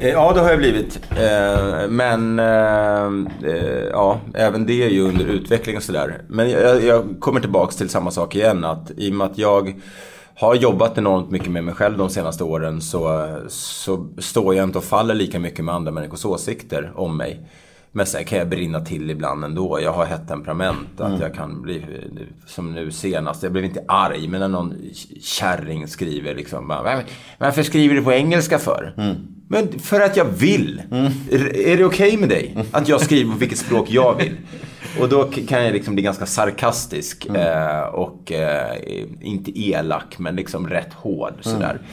Eh, ja, det har jag blivit. Eh, men eh, ja, även det är ju under utveckling och sådär. Men jag, jag kommer tillbaks till samma sak igen. Att I och med att jag har jobbat enormt mycket med mig själv de senaste åren så, så står jag inte och faller lika mycket med andra människors åsikter om mig. Men sen kan jag brinna till ibland ändå. Jag har hett temperament. Att jag kan bli, som nu senast, jag blev inte arg, men när någon kärring skriver liksom bara, "Var- Varför skriver du på engelska för? Men för att jag vill. Är, är det okej med dig? Att jag skriver på vilket språk jag vill? Och då kan jag liksom bli ganska sarkastisk eh, och eh, inte elak men liksom rätt hård sådär. Eh,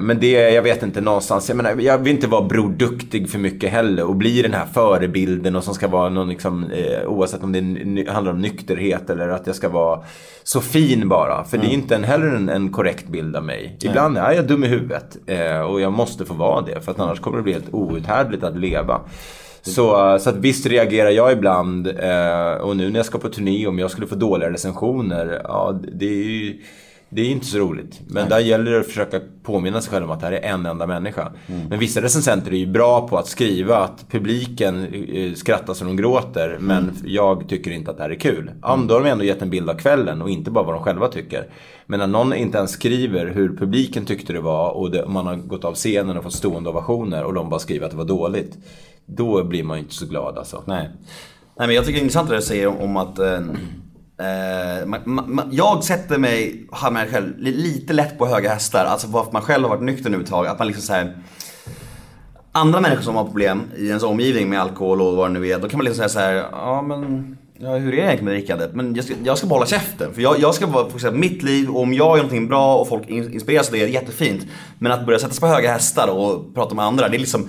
Men det, jag vet inte någonstans, jag menar, jag vill inte vara Bror Duktig för mycket heller och bli den här förebilden och som ska vara någon liksom, eh, oavsett om det handlar om nykterhet eller att jag ska vara så fin bara. För det är inte en, heller en, en korrekt bild av mig. Ibland är jag dum i huvudet eh, och jag måste få vara det för att annars kommer det bli helt outhärdligt att leva. Så, så att visst reagerar jag ibland eh, och nu när jag ska på turné om jag skulle få dåliga recensioner, ja det är ju det är inte så roligt. Men där gäller det att försöka påminna sig själv om att det här är en enda människa. Men vissa recensenter är ju bra på att skriva att publiken eh, skrattar så de gråter men jag tycker inte att det här är kul. Ja, då har de ändå gett en bild av kvällen och inte bara vad de själva tycker. Men när någon inte ens skriver hur publiken tyckte det var och det, man har gått av scenen och fått stående ovationer och de bara skriver att det var dåligt. Då blir man ju inte så glad alltså. Nej. Nej men jag tycker det är intressant det du säger om, om att eh, eh, man, man, Jag sätter mig, har mig själv lite lätt på höga hästar. Alltså varför man själv har varit nykter nu ett tag. Att man liksom så här, Andra människor som har problem i ens omgivning med alkohol och vad det nu är. Då kan man liksom säga så här, ja men Ja, hur är det egentligen med drickandet? Men jag ska, jag ska bara hålla käften. För jag, jag ska bara fokusera på mitt liv och om jag gör någonting bra och folk inspireras av det är det jättefint. Men att börja sätta sig på höga hästar och prata med andra, det är liksom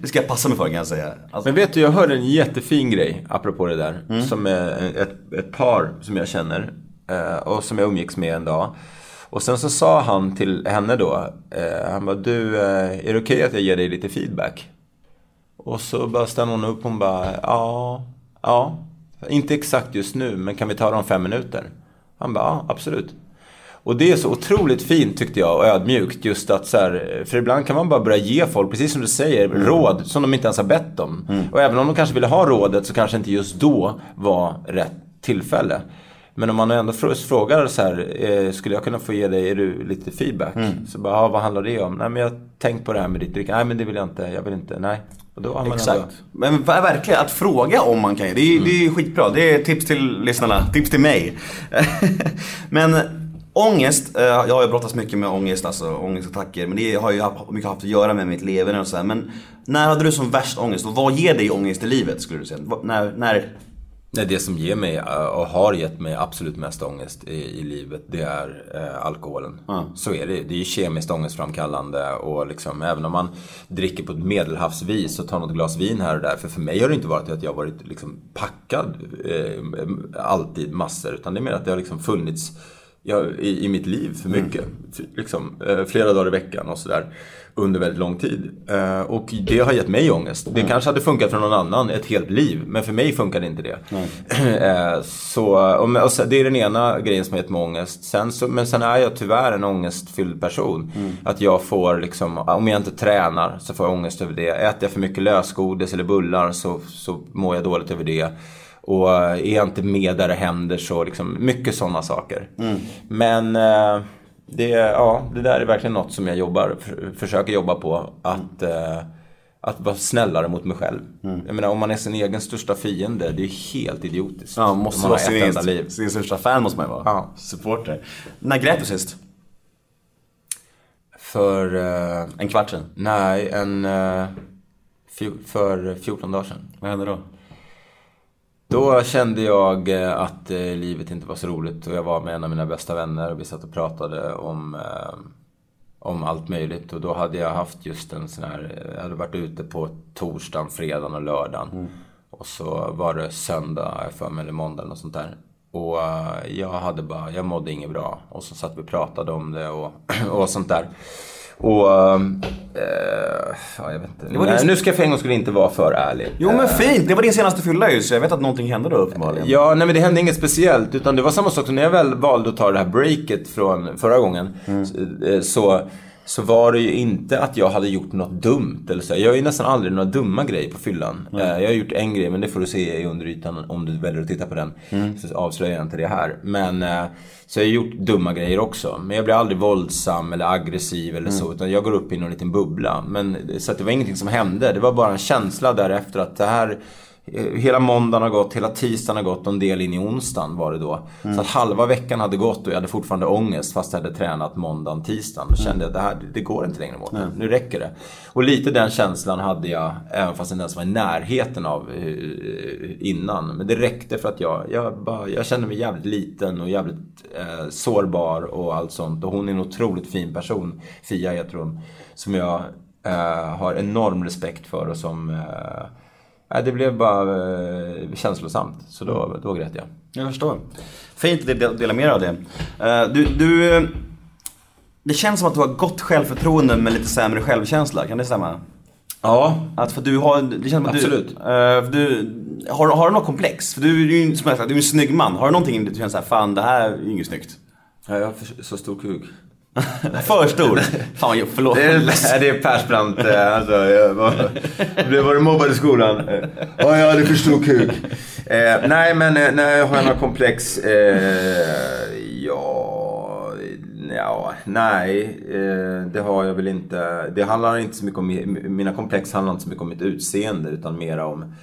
det, ska jag passa mig för kan jag säga. Alltså, Men vet du, jag hörde en jättefin grej apropå det där. Som är ett, ett par som jag känner eh, och som jag umgicks med en dag. Och sen så sa han till henne då, eh, han bara du, eh, är det okej att jag ger dig lite feedback? Och så bara stannar hon upp och hon bara, ja, ja. Inte exakt just nu, men kan vi ta det om fem minuter? Han bara, ja, absolut. Och det är så otroligt fint tyckte jag och ödmjukt just att så här, för ibland kan man bara börja ge folk, precis som du säger, råd som de inte ens har bett om. Och även om de kanske ville ha rådet så kanske inte just då var rätt tillfälle. Men om man ändå fr- frågar så här, eh, skulle jag kunna få ge dig du, lite feedback? Så bara, ja, vad handlar det om? Nej men jag tänkt på det här med ditt drickande. Nej men det vill jag inte, jag vill inte, nej. Och då har man ändå- Exakt. Men ver- verkligen, att fråga om man kan ju. Det är, det är skitbra. Det är tips till lyssnarna. Tips till mig. men ångest, eh, jag har ju brottats mycket med ångest, alltså ångestattacker. Men det har ju haft- mycket haft att göra med mitt leverne och sådär. Men när hade du som värst ångest? Och vad ger dig ångest i livet skulle du säga? När, när Nej, det som ger mig eh, och har gett mig absolut mest ångest i, i livet det är eh, alkoholen. Så är det. Det är ju kemiskt ångestframkallande och liksom även om man dricker på ett medelhavsvis och tar något glas vin här och där. För för mig har det inte varit att jag har varit liksom packad eh, alltid massor. Utan det är mer att det har liksom funnits ja, i, i mitt liv för mycket. Liksom, eh, flera dagar i veckan och sådär. Under väldigt lång tid. Eh, och det har gett mig ångest. Det kanske hade funkat för någon annan ett helt liv. Men för mig funkar det inte det. Eh, så, och, och så, det är den ena grejen som har gett mig ångest. Sen så, men sen är jag tyvärr en ångestfylld person. Att jag får liksom, om jag inte tränar så får jag ångest över det. Äter jag för mycket lösgodis eller bullar så, så mår jag dåligt över det. Och eh, är jag inte med där det händer så liksom, mycket sådana saker. Men eh, det, ja, det där är verkligen något som jag jobbar, för, försöker jobba på. Att, eh, att vara snällare mot mig själv. Jag menar om man är sin egen största fiende, det är ju helt idiotiskt. Ja, måste man vara sin, enda liv. sin största fan måste man ju vara. Ja. Supporter. När grät du sist? För, eh, En kvart sedan? nej, en, eh, för 14 dagar sedan. Vad hände då? Då kände jag eh, att eh, livet inte var så roligt och jag var med en av mina bästa vänner och vi satt och pratade om, eh, om allt möjligt. Och då hade jag haft just en sån här, jag hade varit ute på torsdagen, fredagen och lördagen. Och så var det söndag, för mig, eller måndag något sånt där. Och jag hade bara, jag mådde inget bra. Och så satt vi och pratade om det och, och sånt där. Och, eh, ja, jag vet inte. Nej, din- nu ska jag för en gång skulle inte vara för ärlig. Jo men fint, det var din senaste fylla ju så jag vet att någonting hände då uppenbarligen. Ja, nej men det hände inget speciellt. Utan det var samma sak som när jag väl valde att ta det här breaket från förra gången. Så, eh, så, så var det ju inte att jag hade gjort något dumt. Eller så. Jag gör ju nästan aldrig några dumma grejer på fyllan. Eh, Jag har gjort en grej, men det får du se i underytan om du väljer att titta på den. Så avslöjar jag inte det här. Men, eh, så jag har gjort dumma grejer också. Men jag blir aldrig våldsam eller aggressiv eller så. Utan jag går upp i någon liten bubbla. Men, så det var ingenting som hände. Det var bara en känsla därefter att det här Hela måndagen har gått, hela tisdagen har gått och en del in i onsdagen var det då. Så att halva veckan hade gått och jag hade fortfarande ångest fast jag hade tränat måndagen, tisdagen. Då kände jag att det här, det går inte längre Mårten. Nu räcker det. Och lite den känslan hade jag, även fast den ens var i närheten av eh, innan. Men det räckte för att jag, jag, bara, jag kände mig jävligt liten och jävligt eh, sårbar och allt sånt. Och hon är en otroligt fin person, Fia heter hon. Som jag eh, har enorm respekt för och som eh, Nej, det blev bara eh, känslosamt. Så då, då grät jag. Jag förstår. Fint att de- dela med dig av det. Eh, Du, du, eh, det känns som att du har gott självförtroende men lite sämre självkänsla, kan det stämma? Ja. Att för du har, det känns som att Absolut. du, eh, du har, har du något komplex? För du är ju som jag sagt, du är en snygg man. Har du någonting du känner såhär, fan det här är ju inget snyggt? ja jag har så stor kuk. För stor? Fan vad förlåt. Det är, det är Persbrandt. eh, Alltså, jag var, var du mobbad i skolan? Ja, jag hade för stor kuk. Eh, nej, men eh, nej, har jag några komplex? Eh, ja, ja, nej, eh, det har jag väl inte. Det handlar inte så mycket om, mina komplex handlar inte så mycket om mitt utseende utan mer om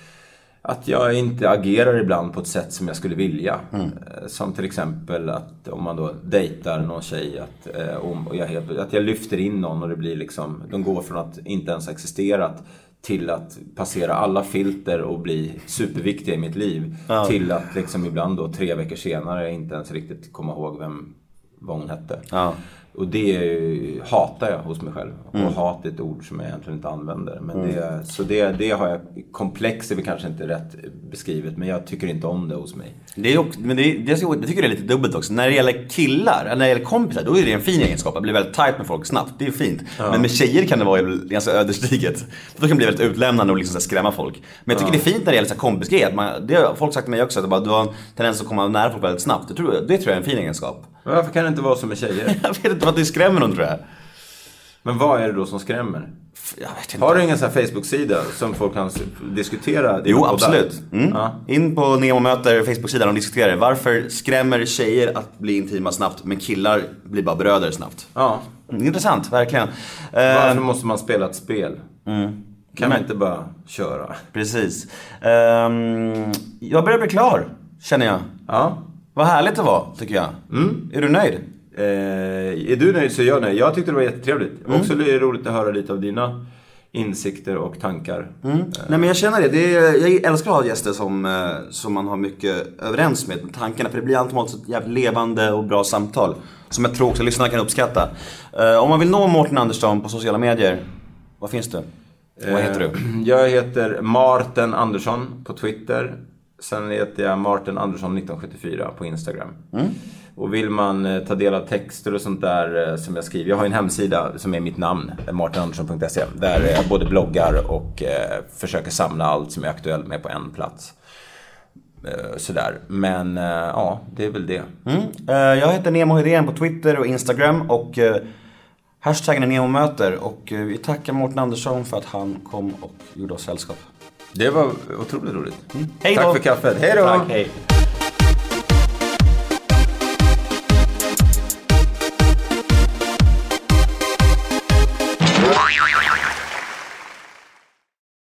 att jag inte agerar ibland på ett sätt som jag skulle vilja. Eh, Som till exempel att om man då dejtar någon tjej, att, eh, och jag, helt- att jag lyfter in någon och det blir liksom, de går från att inte ens ha existerat till att passera alla filter och bli superviktiga i mitt liv. Till att liksom ibland då tre veckor senare inte ens riktigt komma ihåg vem, vad hon hette. Ja. Och det hatar jag hos mig själv. Och hat är ett ord som jag egentligen inte använder. Men det, så det, det har jag, komplex är väl kanske inte rätt beskrivet. Men jag tycker inte om det hos mig. Det är också, men det, det, jag tycker det är lite dubbelt också. När det gäller killar, eller när det gäller kompisar, då är det en fin egenskap. Att bli väldigt tight med folk snabbt. Det är fint. Men med tjejer kan det vara ganska ödesdigert. Då kan det bli väldigt utlämnande och liksom skrämma folk. Men jag tycker det är fint när det gäller kompisgrejer. det har folk sagt till mig också, att du har en tendens att komma nära folk väldigt snabbt. Det tror, det tror jag är en fin egenskap. Men varför kan det inte vara som med tjejer? Jag vet inte vad det skrämmer någon tror jag. Men vad är det då som skrämmer? Har du ingen sån här Facebook-sida som folk kan diskutera? Jo, absolut. Mm. Ja. In på Nemo möter Facebook-sidan och diskuterar. Varför skrämmer tjejer att bli intima snabbt, men killar blir bara bröder snabbt? ja. Mm, Intressant, verkligen. Varför Eh, måste man spela ett spel? Kan man inte bara köra? precis. Ehm, jag börjar bli klar, känner jag. Ja. Vad härligt det var, tycker jag. Är du nöjd? Eh, är du nöjd så är jag nöjd. Jag tyckte det var jättetrevligt. Mm. Också roligt att höra lite av dina insikter och tankar. Nej men jag känner det. det är, jag älskar att ha gäster som, eh, som man har mycket överens med tankarna. För det blir automatiskt ett jävligt levande och bra samtal. Som jag tror också lyssnarna kan uppskatta. Eh, om man vill nå Mårten Andersson på sociala medier, vad finns det? Vad heter du? Eh, Jag heter Martin Andersson på Twitter. Sen heter jag Martin Andersson 1974 på Instagram. Mm. Och vill man eh, ta del av texter och sånt där eh, som jag skriver. Jag har en hemsida som är mitt namn, martinandersson.se. Där jag både bloggar och eh, försöker samla allt som är aktuellt med på en plats. Eh, sådär. Men eh, ja, det är väl det. Mm. Jag heter Nemo Hedén på Twitter och Instagram och hashtaggen är NEMOMÖTER. Och vi tackar Mårten Andersson för att han kom och gjorde oss sällskap. Det var otroligt roligt. Då! Tack för kaffet. Hej då! Tack, hej.